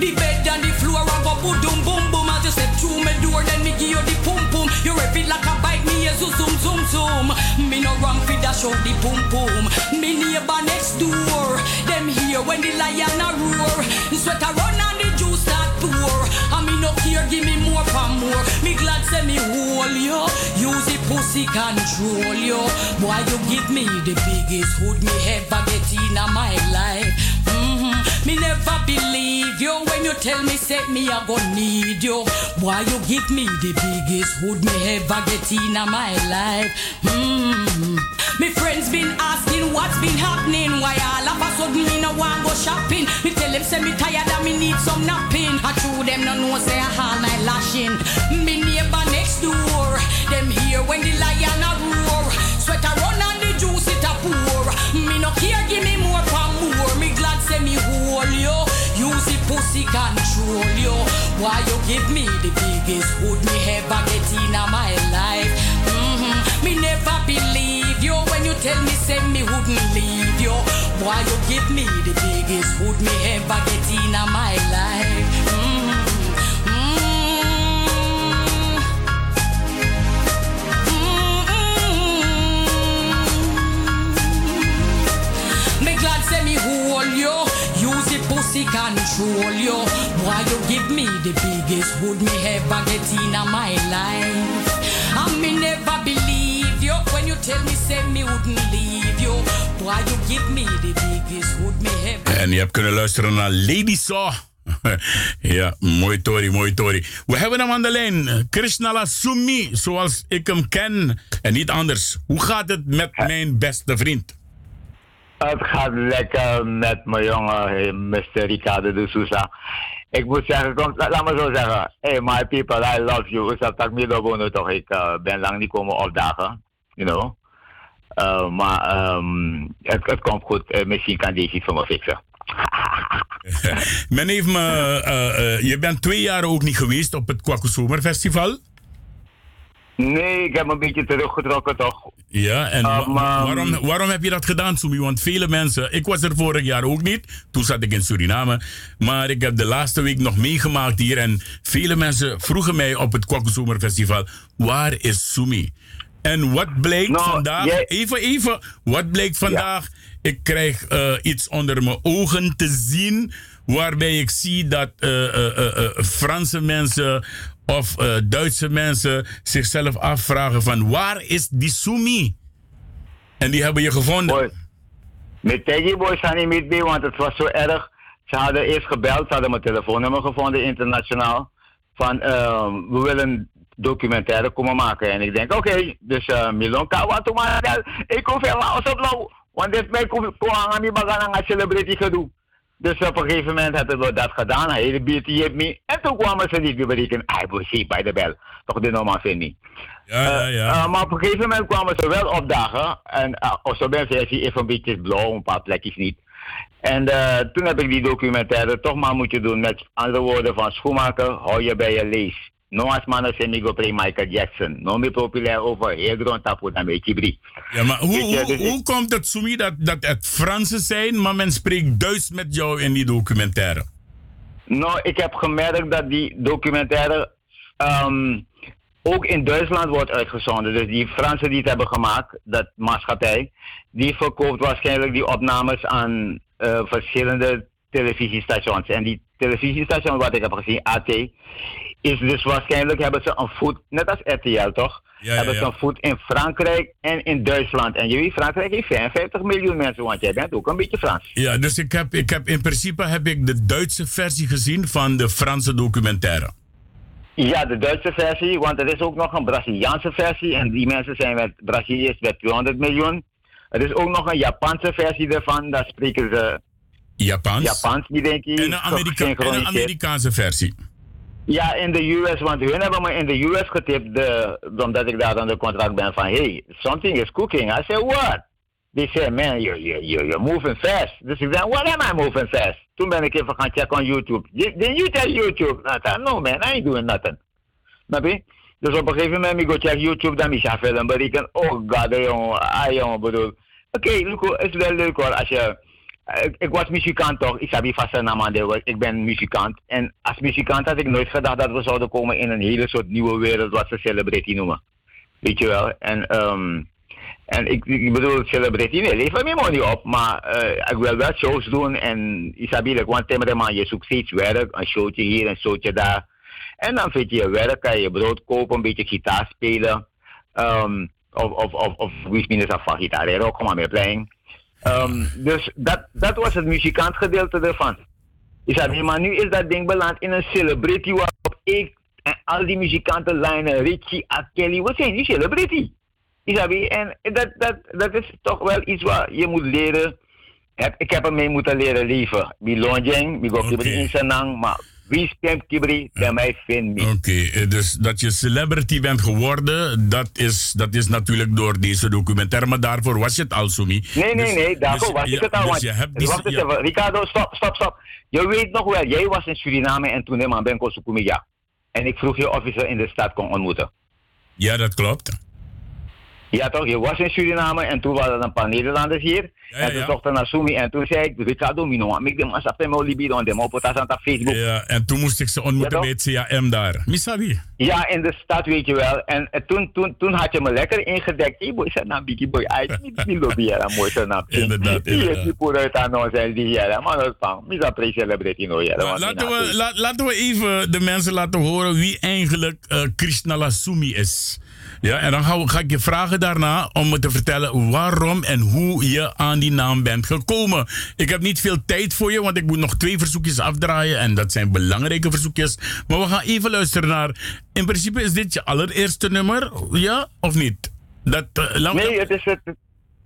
The bed and the floor, I go boom, boom, boom, boom. I just step through my door, then me give you the pum pum. You rap it like a bike, me a zoom, zoom, zoom, zoom. Me no wrong for that show the pum pum. Me neighbor next door, them here when the lion a roar. Sweat a run and the juice start pour. And me no care, give me more for more. Me glad say me hold you. Pussy control you. Boy, you give me the biggest hood me ever get in my life. Mhm. Me never believe you when you tell me say me I go need you. Boy, you give me the biggest hood me ever get in my life. Mm. Me friends been asking what's been happening. Why all of a sudden me no want go shopping. Me tell them say me tired and me need some napping. I true them no know say I all night lashing. Me neighbor next door, them here when the lion a roar. Sweat a run and the juice it a pour. Me no care, give me wouldn't leave you. Why you give me the biggest hood me ever get in my life? Mm-hmm. Mm-hmm. Mm-hmm. Glad say me hold you. Use the pussy control you. Why you give me the biggest hood me ever get in my life? And me never believe you when you tell me say me wouldn't leave En je hebt kunnen luisteren naar Lady Saw. ja, mooi Tori, mooi Tori. We hebben hem aan de lijn. Krishnala Sumi, zoals ik hem ken. En niet anders. Hoe gaat het met mijn beste vriend? Het gaat lekker met mijn jongen, Mr. Ricardo de Sousa. Ik moet zeggen, kom, laat, me zo zeggen. Hey, my people, I love you. Ik heb dat middelboven toch. Ik uh, ben lang niet komen opdagen, you know. Uh, maar um, het, het komt goed. Uh, misschien kan deze voor me fixen. Men heeft me, uh, je bent twee jaar ook niet geweest op het Kwaku Zomerfestival. Nee, ik heb me een beetje teruggetrokken toch. Ja, en wa- Um, waarom, waarom heb je dat gedaan, Sumi? Want vele mensen, ik was er vorig jaar ook niet, toen zat ik in Suriname, maar ik heb de laatste week nog meegemaakt hier en vele mensen vroegen mij op het Kwaku Zomerfestival, waar is Sumi? En wat bleek vandaag, even, even, wat bleek vandaag? Ik krijg eh, iets onder mijn ogen te zien, waarbij ik zie dat eh, eh, Franse mensen of Duitse mensen zichzelf afvragen van waar is die Sumi? En die hebben je gevonden. Met Teddy Boy zijn niet mee, want het was zo erg. Ze hadden eerst gebeld, ze hadden mijn telefoonnummer gevonden internationaal. Van, ehm, we willen documentaire komen maken. En ik denk, oké, dus uh, Milon Kawa, toen maar, ik hoef helemaal op lauw. Want dit mij kon hangen, niet bagan aan celebrity gedoe. Dus op een gegeven moment hebben we dat gedaan. Hij de BT heeft me. En toen kwamen ze niet meer berekenen. Hij was hier bij de bel. Toch de normaal vind ik. Ja, ja, ja. Uh, maar op een gegeven moment kwamen ze wel opdagen. En uh, op zo'n versie even een beetje blauw, een paar plekjes niet. En uh, toen heb ik die documentaire toch maar moeten doen. Met andere woorden van schoenmaker, hou je bij je lees. No as mannen semigo play Michael Jackson. No meer populair over heel grond tapu dan je Ja, maar hoe, hoe, hoe komt het, Sumi, dat, dat het Fransen zijn, maar men spreekt Duits met jou in die documentaire? Nou, ik heb gemerkt dat die documentaire um, ook in Duitsland wordt uitgezonden. Dus die Fransen die het hebben gemaakt, dat maatschappij, die verkoopt waarschijnlijk die opnames aan uh, verschillende televisiestations. En die televisiestation wat ik heb gezien, AT, is dus waarschijnlijk hebben ze een voet, net als RTL toch? Ja, hebben ze een voet in Frankrijk en in Duitsland. En je weet, Frankrijk heeft 55 miljoen mensen, want jij bent ook een beetje Frans. Ja, dus ik heb, ik heb in principe heb ik de Duitse versie gezien van de Franse documentaire. Ja, de Duitse versie, want er is ook nog een Braziliaanse versie. En die mensen zijn met Brazilië met 200 miljoen. Er is ook nog een Japanse versie ervan, daar spreken ze Japans. Japans, die denk ik. En een, Amerika en een Amerikaanse versie. Ja, in de US, want hun hebben me in de US getipt, de, omdat ik daar onder contract ben van, hey, something is cooking. I said, what? They said, man, you're, you're, you're moving fast. Dus ik zei, what am I moving fast? Toen ben ik even gaan checken on YouTube. Then you tell YouTube. I no man, I ain't doing nothing. Snap je? Dus op een gegeven moment, ik go check YouTube, dan is je film berekenen. Oh god, jongen, ah jongen, bedoel. Oké, Luco, het is wel leuk hoor. Als je, ik, ik was muzikant toch, ik aan de Ik ben muzikant. En als muzikant had ik nooit gedacht dat we zouden komen in een hele soort nieuwe wereld wat ze celebrity noemen. Weet je wel? En, ehm en ik, ik bedoel, celebrity, nee, lever me money op. Maar eh, ik wil wel shows doen. En Isabelle, want timmerman, je zoekt steeds werk. Een showtje hier, een showtje daar. En dan vind je je werk, kan je brood kopen, een beetje gitaar spelen. Ehm, of, of, of, of is van gitaar, ook gewoon mee playing. Um, dus dat, dat was het muzikant gedeelte ervan. Isabi, maar nu is dat ding beland in een celebrity waarop ik en al die muzikanten lijnen, Richie. Kelly, we zijn die celebrity. Isabi, en dat, dat, dat is toch wel iets wat je moet leren. Heb, ik heb ermee moeten leren leven. Bilonjeng, Bigok okay. in Senang, maar wie stemt Kibri, bij mij vindt. Oké, eh, dus dat je celebrity bent geworden, dat is, dat is natuurlijk door deze documentaire. Maar daarvoor was je het al, Sumi. Nee, nee, dus, nee, daarvoor dus, was ik het al. Dus je hebt die, wacht ja. Ricardo, stop, stop, stop. Je weet nog wel, jij was in Suriname en toen helemaal ben Sukumia. En ik vroeg je of je ze in de stad kon ontmoeten. Ja, dat klopt. Ja toch, je was in Suriname en toen waren er een paar Nederlanders hier. Ja, en toen ja. zochten naar Sumi en toen zei ik, Ricardo Mino, ik de massa pe mo libido en de mo potas aan Facebook. Ja, en toen moest ik ze ontmoeten ja, bij het CAM daar. Misabi. Ja, in de stad weet je wel. En, en toen, toen, toen had je me lekker ingedekt. Hey boy, zei nou biggie boy, uit niet die lobby ja, mooi zo na. Inderdaad, Die is niet voor uit aan ons en die ja, maar dat van, misa pre-celebrate no ja. Laten we, la, laten we even de mensen laten horen wie eigenlijk uh, Krishna Lasumi is. Ja, en dan ga, ga, ik je vragen daarna om me te vertellen waarom en hoe je aan die naam bent gekomen. Ik heb niet veel tijd voor je, want ik moet nog twee verzoekjes afdraaien. En dat zijn belangrijke verzoekjes. Maar we gaan even luisteren naar. In principe is dit je allereerste nummer, ja of niet? Dat, uh, nee, het is het.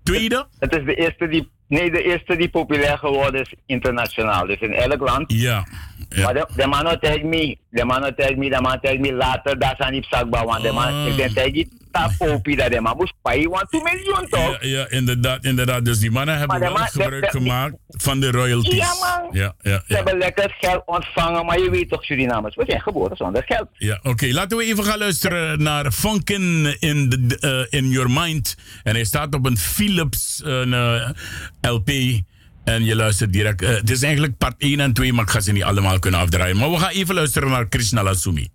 Tweede? Het is de eerste die. Nee, de eerste die populair geworden is internationaal. Dus in elk land. Ja. ja. Maar de, de man tegen me, de man tegen me, de man tegen me later, dat zijn niet zakbaar. Want de man, ik denk tegen popie dat de man moest paaien, want 2 miljoen toch? Ja, ja, inderdaad, inderdaad. Dus die mannen hebben wel gebruik gemaakt van de royalties. Ja, man. Ja, ja, Ze hebben lekker geld ontvangen, maar je weet toch, Surinamers, we zijn geboren zonder geld. Ja, oké. Okay. Laten we even gaan luisteren naar Funkin in, the, uh, in Your Mind. En hij staat op een Philips uh, LP. En je luistert direct. Uh, het is eigenlijk part 1 en 2, maar ik ga ze niet allemaal kunnen afdraaien. Maar we gaan even luisteren naar Krishna Lasumi.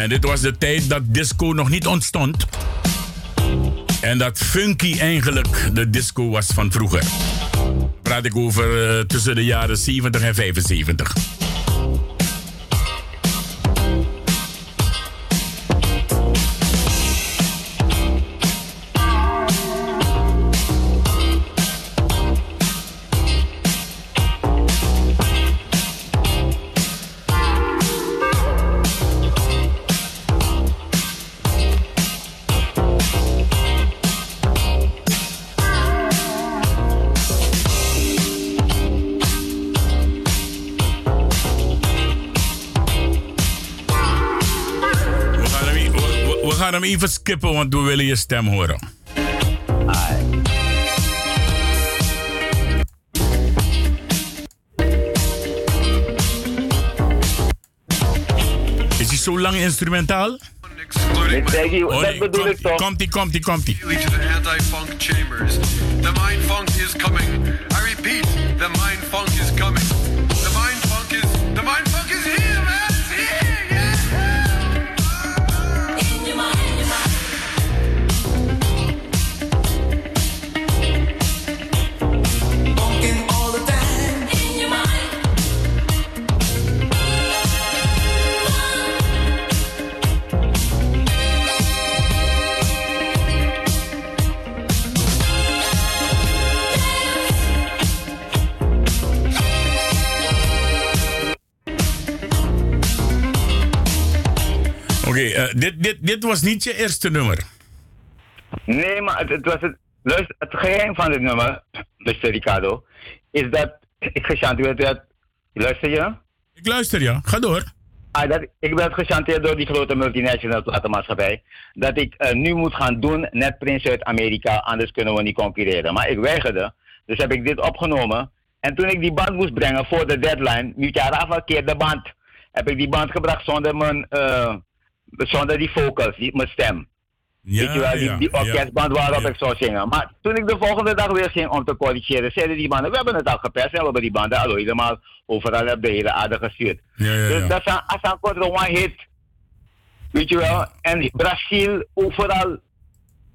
En dit was de tijd dat disco nog niet ontstond. En dat funky eigenlijk de disco was van vroeger. Praat ik over uh, tussen de jaren 70 en 75. Even skippen, want we willen je stem horen. Is hij zo lang instrumentaal? Oh, nee, dat bedoel ik toch. Komt-ie, komt-ie, komt-ie. The mind funk is coming. I repeat, the mind funk is coming. Dit, dit, dit was niet je eerste nummer. Nee, maar het, het was het, luister, het geheim van dit nummer, Mr. Ricardo, is dat ik gechanteerd werd. Luister je? Ik luister, ja. Ga door. Ah, dat, ik werd gechanteerd door die grote multinational platenmaatschappij. Dat ik uh, nu moet gaan doen, net Prins uit Amerika, anders kunnen we niet concurreren. Maar ik weigerde. Dus heb ik dit opgenomen. En toen ik die band moest brengen voor de deadline, nu Rafa keer de band, heb ik die band gebracht zonder mijn, uh, zonder die vocals, die, mijn stem. Ja, Weet je wel, die, ja, die ja. orkestband waarop ik zou zingen. Maar toen ik de volgende dag weer ging om te corrigeren, zeiden die mannen, we hebben het al gepest en we hebben die banden al helemaal overal op de hele aarde gestuurd. Ja, ja, Dus ja. dat is een, korte one hit. Weet je wel? En Brazil, overal.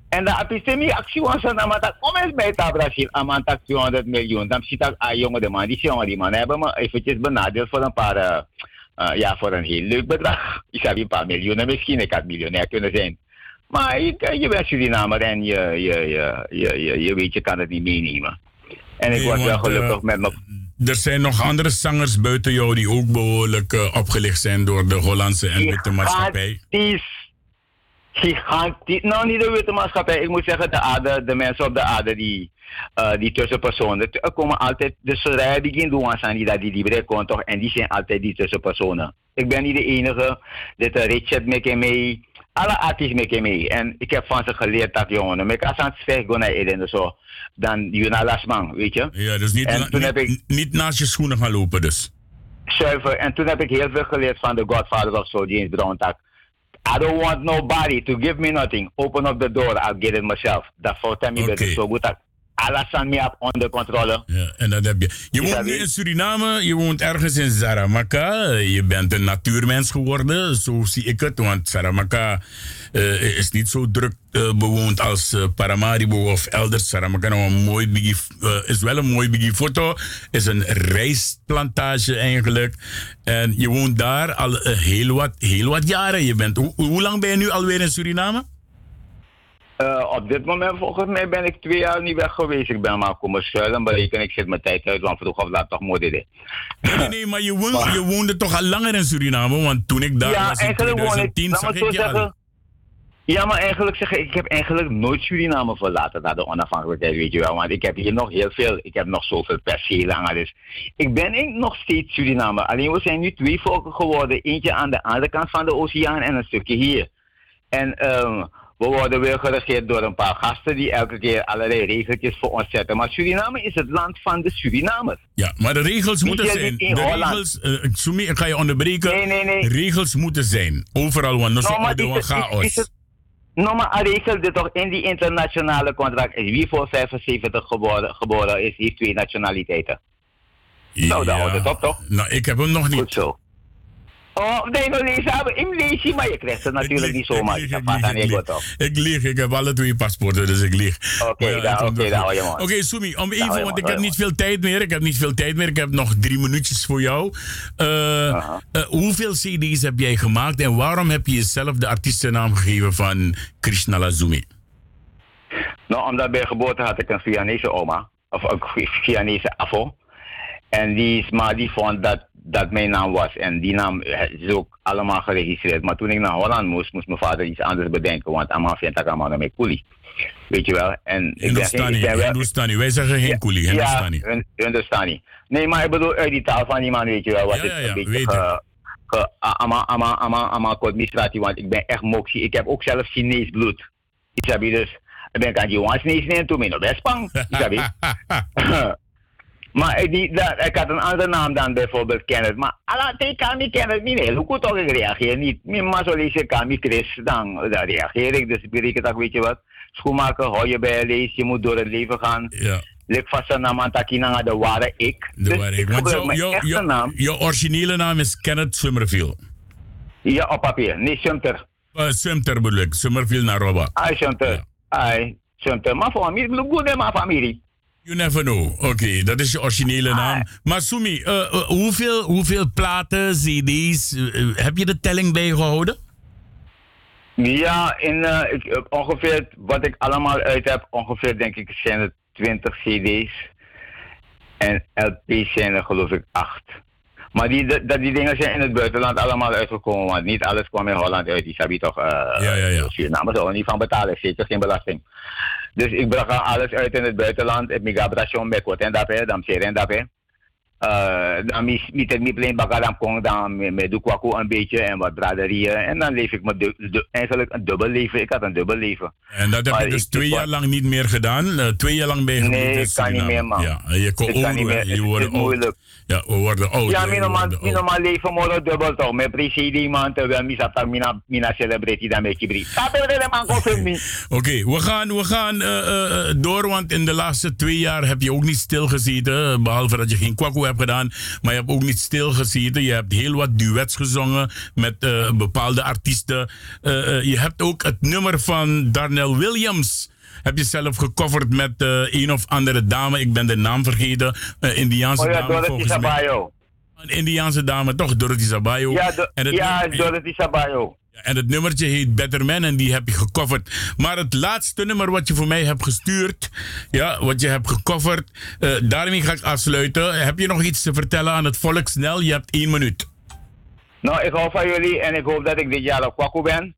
En de epistemie actie was dan, maar dat kom eens bij dat Brazil, aan 200 miljoen. Dan ziet dat, ah jongen, de man, die jongen, die man hebben me eventjes benadeeld voor een paar, eh, eh, ja, voor een heel leuk bedrag. Ik heb een paar miljoenen misschien, ik had miljonair kunnen zijn. Maar je, je bent Surinamer en je, je, je, je, je, je weet, je kan het niet meenemen. En ik Nee, was wel gelukkig eh, met me. Er zijn nog andere zangers buiten jou die ook behoorlijk eh, opgelicht zijn door de Hollandse en witte maatschappij. Gigantisch. Gigantisch. Nou, niet de witte maatschappij. Ik moet zeggen, de, aarde, de mensen op de aarde, die, eh, die tussenpersonen. Er komen altijd, de Soraya die geen doen aan die dat die libre kon toch. En die zijn altijd die tussenpersonen. Ik ben niet de enige. Dit uh, Richard met mee. Alle artiesten met mee. En ik heb van ze geleerd dat jongen. Maar als aan het zeggen naar Eden zo. Dan Juna Lasman, weet je. Ja, dus niet, na- niet, heb ik- niet naast je schoenen gaan lopen dus. zuiver. En toen heb ik heel veel geleerd van de Godfather of Soul, James Brown. Dat I don't want nobody to give me nothing. Open up the door, I'll get it myself. Dat valt me beter. Zo goed alles aan op onder controle. Ja, en dat heb je. Je woont nu in Suriname, je woont ergens in Saramaka. Je bent een natuurmens geworden, zo zie ik het. Want Saramaka eh, is niet zo druk eh, bewoond als eh, Paramaribo of elders. Saramaka nou een mooi biggie, is wel een mooi biggie foto. Is een rijstplantage eigenlijk. En je woont daar al heel, wat, heel wat jaren. Je bent, hoe lang ben je nu alweer in Suriname? Eh, op dit moment volgens mij ben ik twee jaar niet weg geweest. Ik ben maar komen schuilen, bereken ik zit mijn tijd uit, want vroeg of laat toch moet dit. Nee, nee, nee, maar je, woont, je woonde toch al langer in Suriname? Want toen ik daar ja, was in eigenlijk woon ik, 2010 laat zag me zo ik je al. Ja, maar eigenlijk zeg ik, ik heb eigenlijk nooit Suriname verlaten na de onafhankelijkheid, weet je wel. Want ik heb hier nog heel veel, ik heb nog zoveel percelen. Dus ik ben nog steeds Suriname. Alleen we zijn nu twee volken geworden. Eentje aan de andere kant van de oceaan en een stukje hier. En ehm, we worden weer geregeerd door een paar gasten die elke keer allerlei regeltjes voor ons zetten. Maar Suriname is het land van de Surinamers. Ja, maar de regels Niet moeten zijn. in De Holland. regels, eh, Sumi, ik ga je onderbreken. Nee, nee, nee. Regels moeten zijn. Overal, want dan maar is is het het- is- chaos. is het- Nou, maar hij regelde toch in die internationale contract. is Wie voor 75 geboren, geboren is, heeft twee nationaliteiten. Nou, daar houdt het op, toch? Nou, ik heb hem nog niet. Goed zo. Oh, nee. Ik lees je, maar je krijgt het natuurlijk niet zomaar. Ik lieg, ik heb alle twee paspoorten, dus ik lieg. Oké, komt oké, wel daar goed. hou je man. Oké, Sumi, om even, want ik heb niet veel tijd meer. Ik heb niet veel tijd meer. Ik heb nog drie minuutjes voor jou. Eh, eh, hoeveel CD's heb jij gemaakt en waarom heb je jezelf de artiestennaam gegeven van Krishna Lazumi? Nou, omdat bij geboorte had ik een Vianese oma. Of een Vianese afo. En die, is- maar die vond dat dat mijn naam was. En die naam eh, is ook allemaal geregistreerd. Maar toen ik naar Holland moest, moest mijn vader iets anders bedenken. Want allemaal vindt ik allemaal met coolie. Weet je wel? En ik ben, Hindustani, ik ben Hindustani. Wij zeggen geen Hindustani. Ja, Hin- Hindustani. Nee, maar ik bedoel uit die taal van die man, weet je wel. Wat Ja, ja, ja, een beetje weet ge, ge, ama, ama, ama, ama, administratie, want ik ben echt moxie. Ik heb ook zelf Chinees bloed. Isabi, dus ik ben aan Johan Chinees neem toen ik best bang. Isabi. Maar ik, die, dat, ik had een andere naam dan bijvoorbeeld Kenneth. Maar te kan ik Kenneth niet. Nee, hoe toch ik reageer niet. Mijn maar zo lees ik kan ik Chris, dan, dan reageer ik. Dus ik bereken dat, weet je wat. Schoenmaker, hou je bij je lees. Je moet door het leven gaan. Ja. Lik vast naam aan Takina, de ware ik. De dus waar ik ik. Want jou- mijn jou- jou- naam. jouw originele naam is Kenneth Summerfield. Ja, op papier. Nee, Sumter. Uh, Sumter bedoel ik. Summerfield naar Roba. Ai, Sumter. Ai, Sumter. Maar voor mij, bloed goed, hè, maar familie. You never know. Oké, dat is je originele naam. Maar Sumi, eh, eh, hoeveel, hoeveel platen, cd's, eh, heb je de telling bijgehouden? Ja, in, ik, ongeveer wat ik allemaal uit heb, ongeveer denk ik zijn het 20 CD's. En LP's zijn er geloof ik 8. Maar die, dat, die dingen zijn in het buitenland allemaal uitgekomen, want niet alles kwam in Holland uit. Die sabi toch, ja, ja, ja. Suriname er niet van betalen, zeker geen belasting. Dus ik bracht al alles uit in het buitenland. Ik mega bration bij Kot en daarbij, dan zeer en eh, dan niet ik niet alleen dan ik dan met, met de kwakko een beetje en wat braderieën. En dan leef ik me eigenlijk een dubbel leven. Ik had een dubbel leven. En dat heb je dus twee jaar lang niet meer gedaan. Eh, twee jaar lang ben je Nee, ik kan niet meer, man. Ja, je kon Je is wordt moeilijk. Ja, we worden oud. Ja, oud. normaal leven moet dubbel toch. Met preceding man, terwijl mi zat mina, mina celebrity dan met. Oké, we gaan, we gaan eh, eh, eh, door, want in de laatste twee jaar heb je ook niet stilgezeten. Behalve dat je geen kwakko hebt gedaan, maar je hebt ook niet stilgezeten. Je hebt heel wat duets gezongen met bepaalde artiesten. Je hebt ook het nummer van Darnell Williams. Heb je zelf gecoverd met eh, een of andere dame, ik ben de naam vergeten. Een Indiaanse Oh ja, dame Dorothy volgens mij. Een Indiaanse dame, toch? Dorothy Sabayo. Ja, do- en het ja nummer- Dorothy Sabayo. en het nummertje heet Better Man en die heb je gecoverd. Maar het laatste nummer wat je voor mij hebt gestuurd, ja, wat je hebt gecoverd, eh, daarmee ga ik afsluiten. Heb je nog iets te vertellen aan het volk? Snel, je hebt één minuut. Nou, ik hou van jullie en ik hoop dat ik dit jaar op kwakko ben.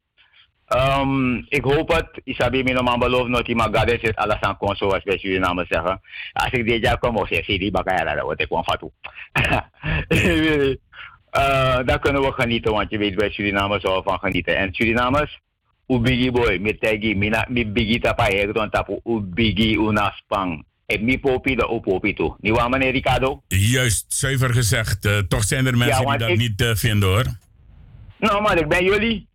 Ehm, ik hoop het. Isabi mi normaal beloof dat die magade zit alles aan kon zoals wij Suriname zeggen. Als ik dit jaar kom, of zeg die bakaya, dan word ik gewoon fatu. Eh, dan kunnen we genieten, want je weet bij Suriname zo van genieten. En Surinamers, u bigi boy, mi tegi, mi bigi tapa hegron tapu, u bigi una spang. Ik mi popi de o popi toe. Niet waar meneer Ricardo? Juist, zuiver gezegd. Eh, toch zijn er mensen die dat ik- niet eh, vinden hoor. Nou, maar ik ben jullie.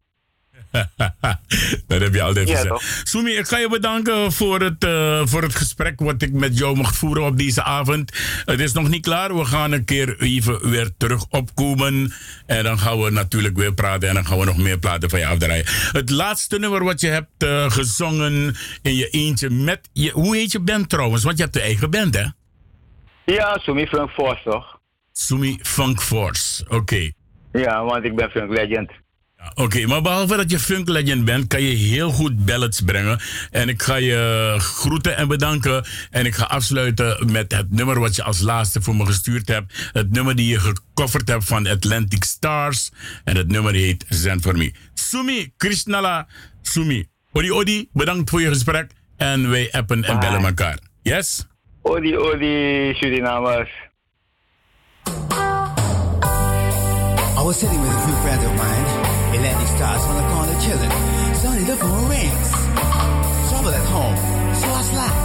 dat heb je altijd Ja, gezegd. toch? Sumi, ik ga je bedanken voor het, eh, voor het gesprek wat ik met jou mocht voeren op deze avond. Het is nog niet klaar. We gaan een keer even weer terug opkomen. En dan gaan we natuurlijk weer praten. En dan gaan we nog meer platen van je afdraaien. Het laatste nummer wat je hebt eh, gezongen in je eentje met... Je, hoe heet je band trouwens? Want je hebt een eigen band, hè? Ja, Sumi Funk Force toch? Sumi Funk Force. Oké. Ja, want ik ben Funk Legend. Oké, maar behalve dat je funk legend bent, kan je heel goed ballads brengen. En ik ga je groeten en bedanken. En ik ga afsluiten met het nummer wat je als laatste voor me gestuurd hebt. Het nummer die je gecoverd hebt van Atlantic Stars. En het nummer heet Zen for Me. Sumi, Krishnala, Sumi. Odi Odi, bedankt voor je gesprek. En wij appen en bellen elkaar. Yes? Odi, odi, Surinamers. I was sitting with a few friends of mine, Atlantic stars on the corner chilling. Suddenly the phone rings. Trouble at home, so I slapped.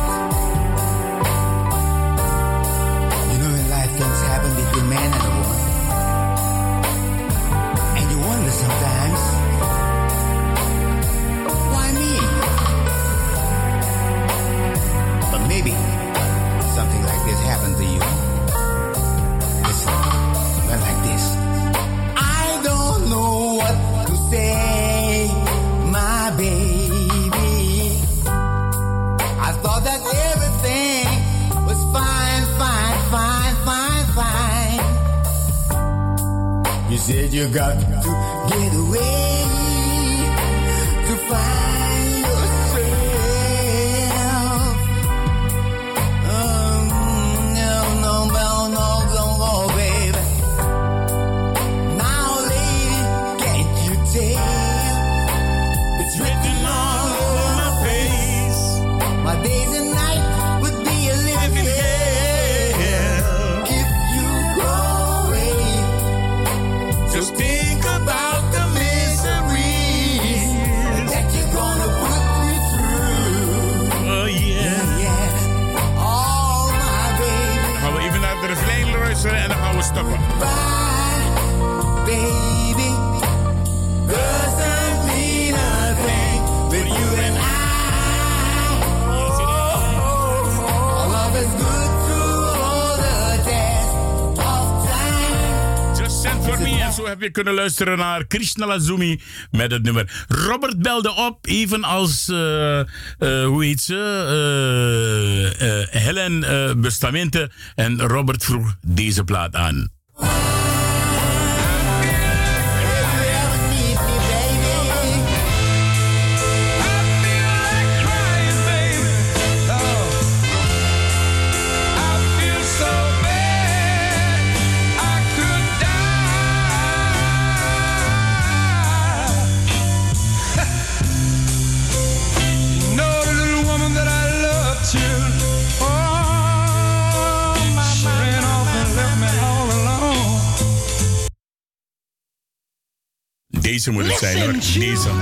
You know, in life things happen between man and a woman. And you wonder sometimes, why me? But maybe something like this happened to you. You said you got to get away to find luisteren en zo heb je kunnen luisteren naar Krishna Lazumi met het nummer. Robert belde op, evenals, eh, eh, hoe heet ze? Eh, Helen Bustamente. En Robert vroeg deze plaat aan. Moet het zijn hoor. Listen.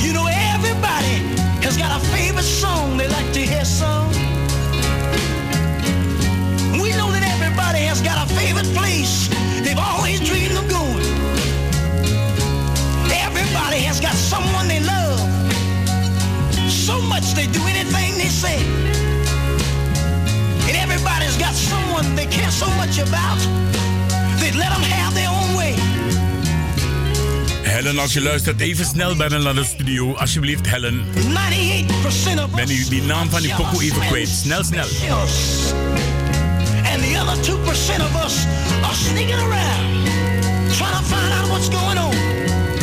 You know, everybody has got a favorite song they like to hear sung. We know that everybody has got a favorite place they've always dreamed of going. Everybody has got someone they love. So much they do anything they say. And everybody's got someone they care so much about, they let them have their own. Helen, als je luistert, even snel bellen naar de studio. Alsjeblieft, Helen. Ben u die naam van die pokoe even kwijt? Snel, snel. And the other 2% of us are sneaking around, trying to find out what's going on.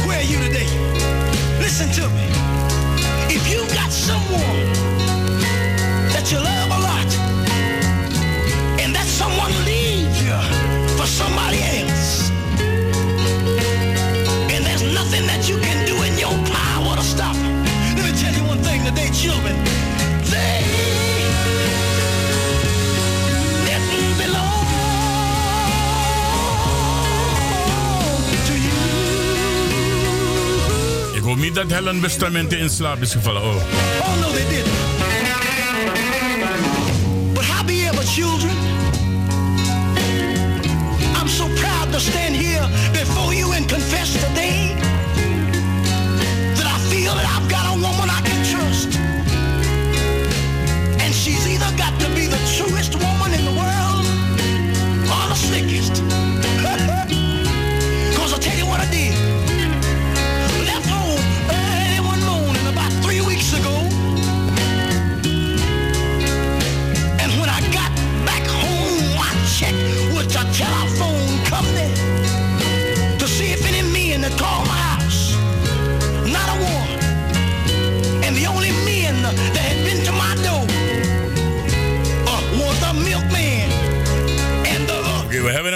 Where are you today? Listen to me. If you got someone that you love dat Helen bestemmente in slaap is gevallen. Oh. Oh no, they didn't. But howbeit, children, I'm so proud to stand here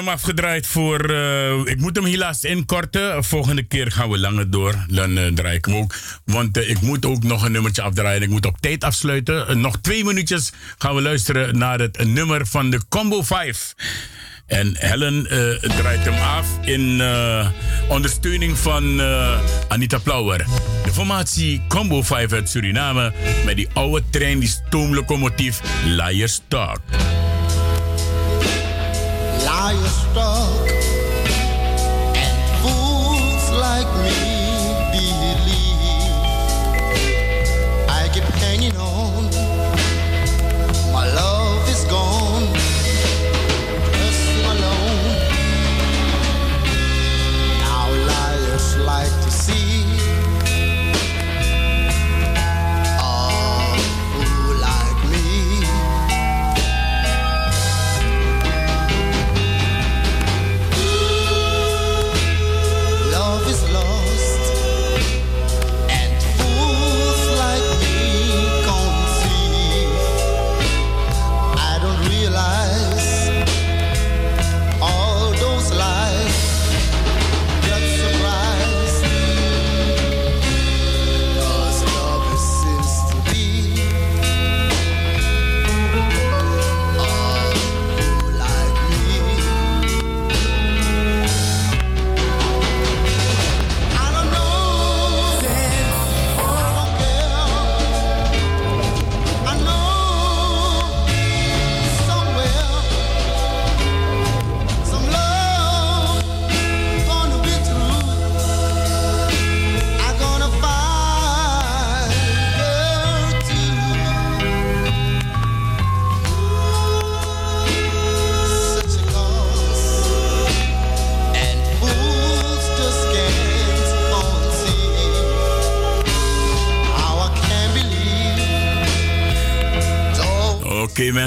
hem afgedraaid voor. eh, ik moet hem helaas inkorten. Volgende keer gaan we langer door. Dan eh, draai ik hem ook. Want eh, ik moet ook nog een nummertje afdraaien. Ik moet op tijd afsluiten. Nog twee minuutjes gaan we luisteren naar het nummer van de Combo 5. En Helen draait hem af in ondersteuning van Anita Plauwer. De formatie Combo 5 uit Suriname met die oude trein, die stoomlocomotief Liars Talk. Liars talk and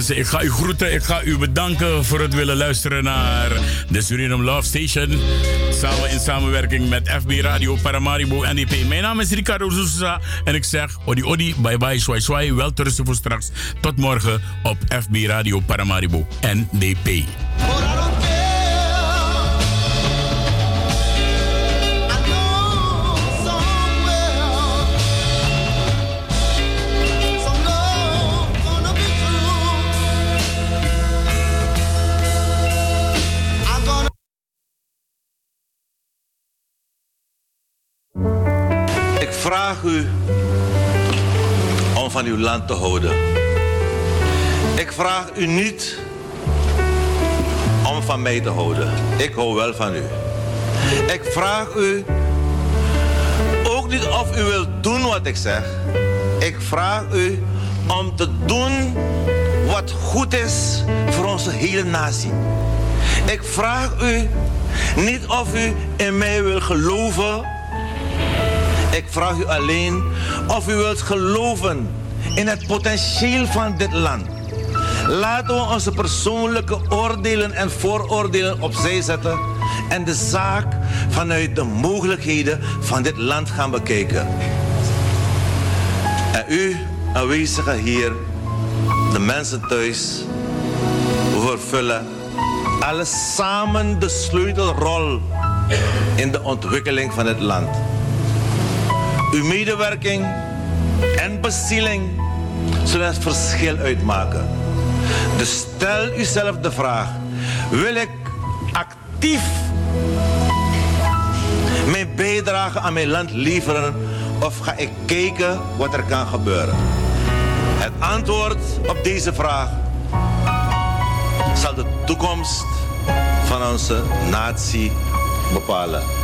ik ga u groeten. Ik ga u bedanken voor het willen luisteren naar de Suriname Love Station. Samen in samenwerking met FB Radio Paramaribo NDP. Mijn naam is Ricardo Sousa en ik zeg odi odi, bye bye, swai swai. Wel voor straks. Tot morgen op FB Radio Paramaribo NDP. Uw land te houden. Ik vraag u niet om van mij te houden. Ik hou wel van u. Ik vraag u ook niet of u wilt doen wat ik zeg. Ik vraag u om te doen wat goed is voor onze hele natie. Ik vraag u niet of u in mij wilt geloven. Ik vraag u alleen of u wilt geloven in het potentieel van dit land. Laten we onze persoonlijke oordelen en vooroordelen opzij zetten en de zaak vanuit de mogelijkheden van dit land gaan bekijken. En u, aanwezigen hier, de mensen thuis, vervullen alle samen de sleutelrol in de ontwikkeling van het land. Uw medewerking en bezieling zullen het verschil uitmaken. Dus stel uzelf de vraag: wil ik actief mijn bijdrage aan mijn land leveren of ga ik kijken wat er kan gebeuren? Het antwoord op deze vraag zal de toekomst van onze natie bepalen.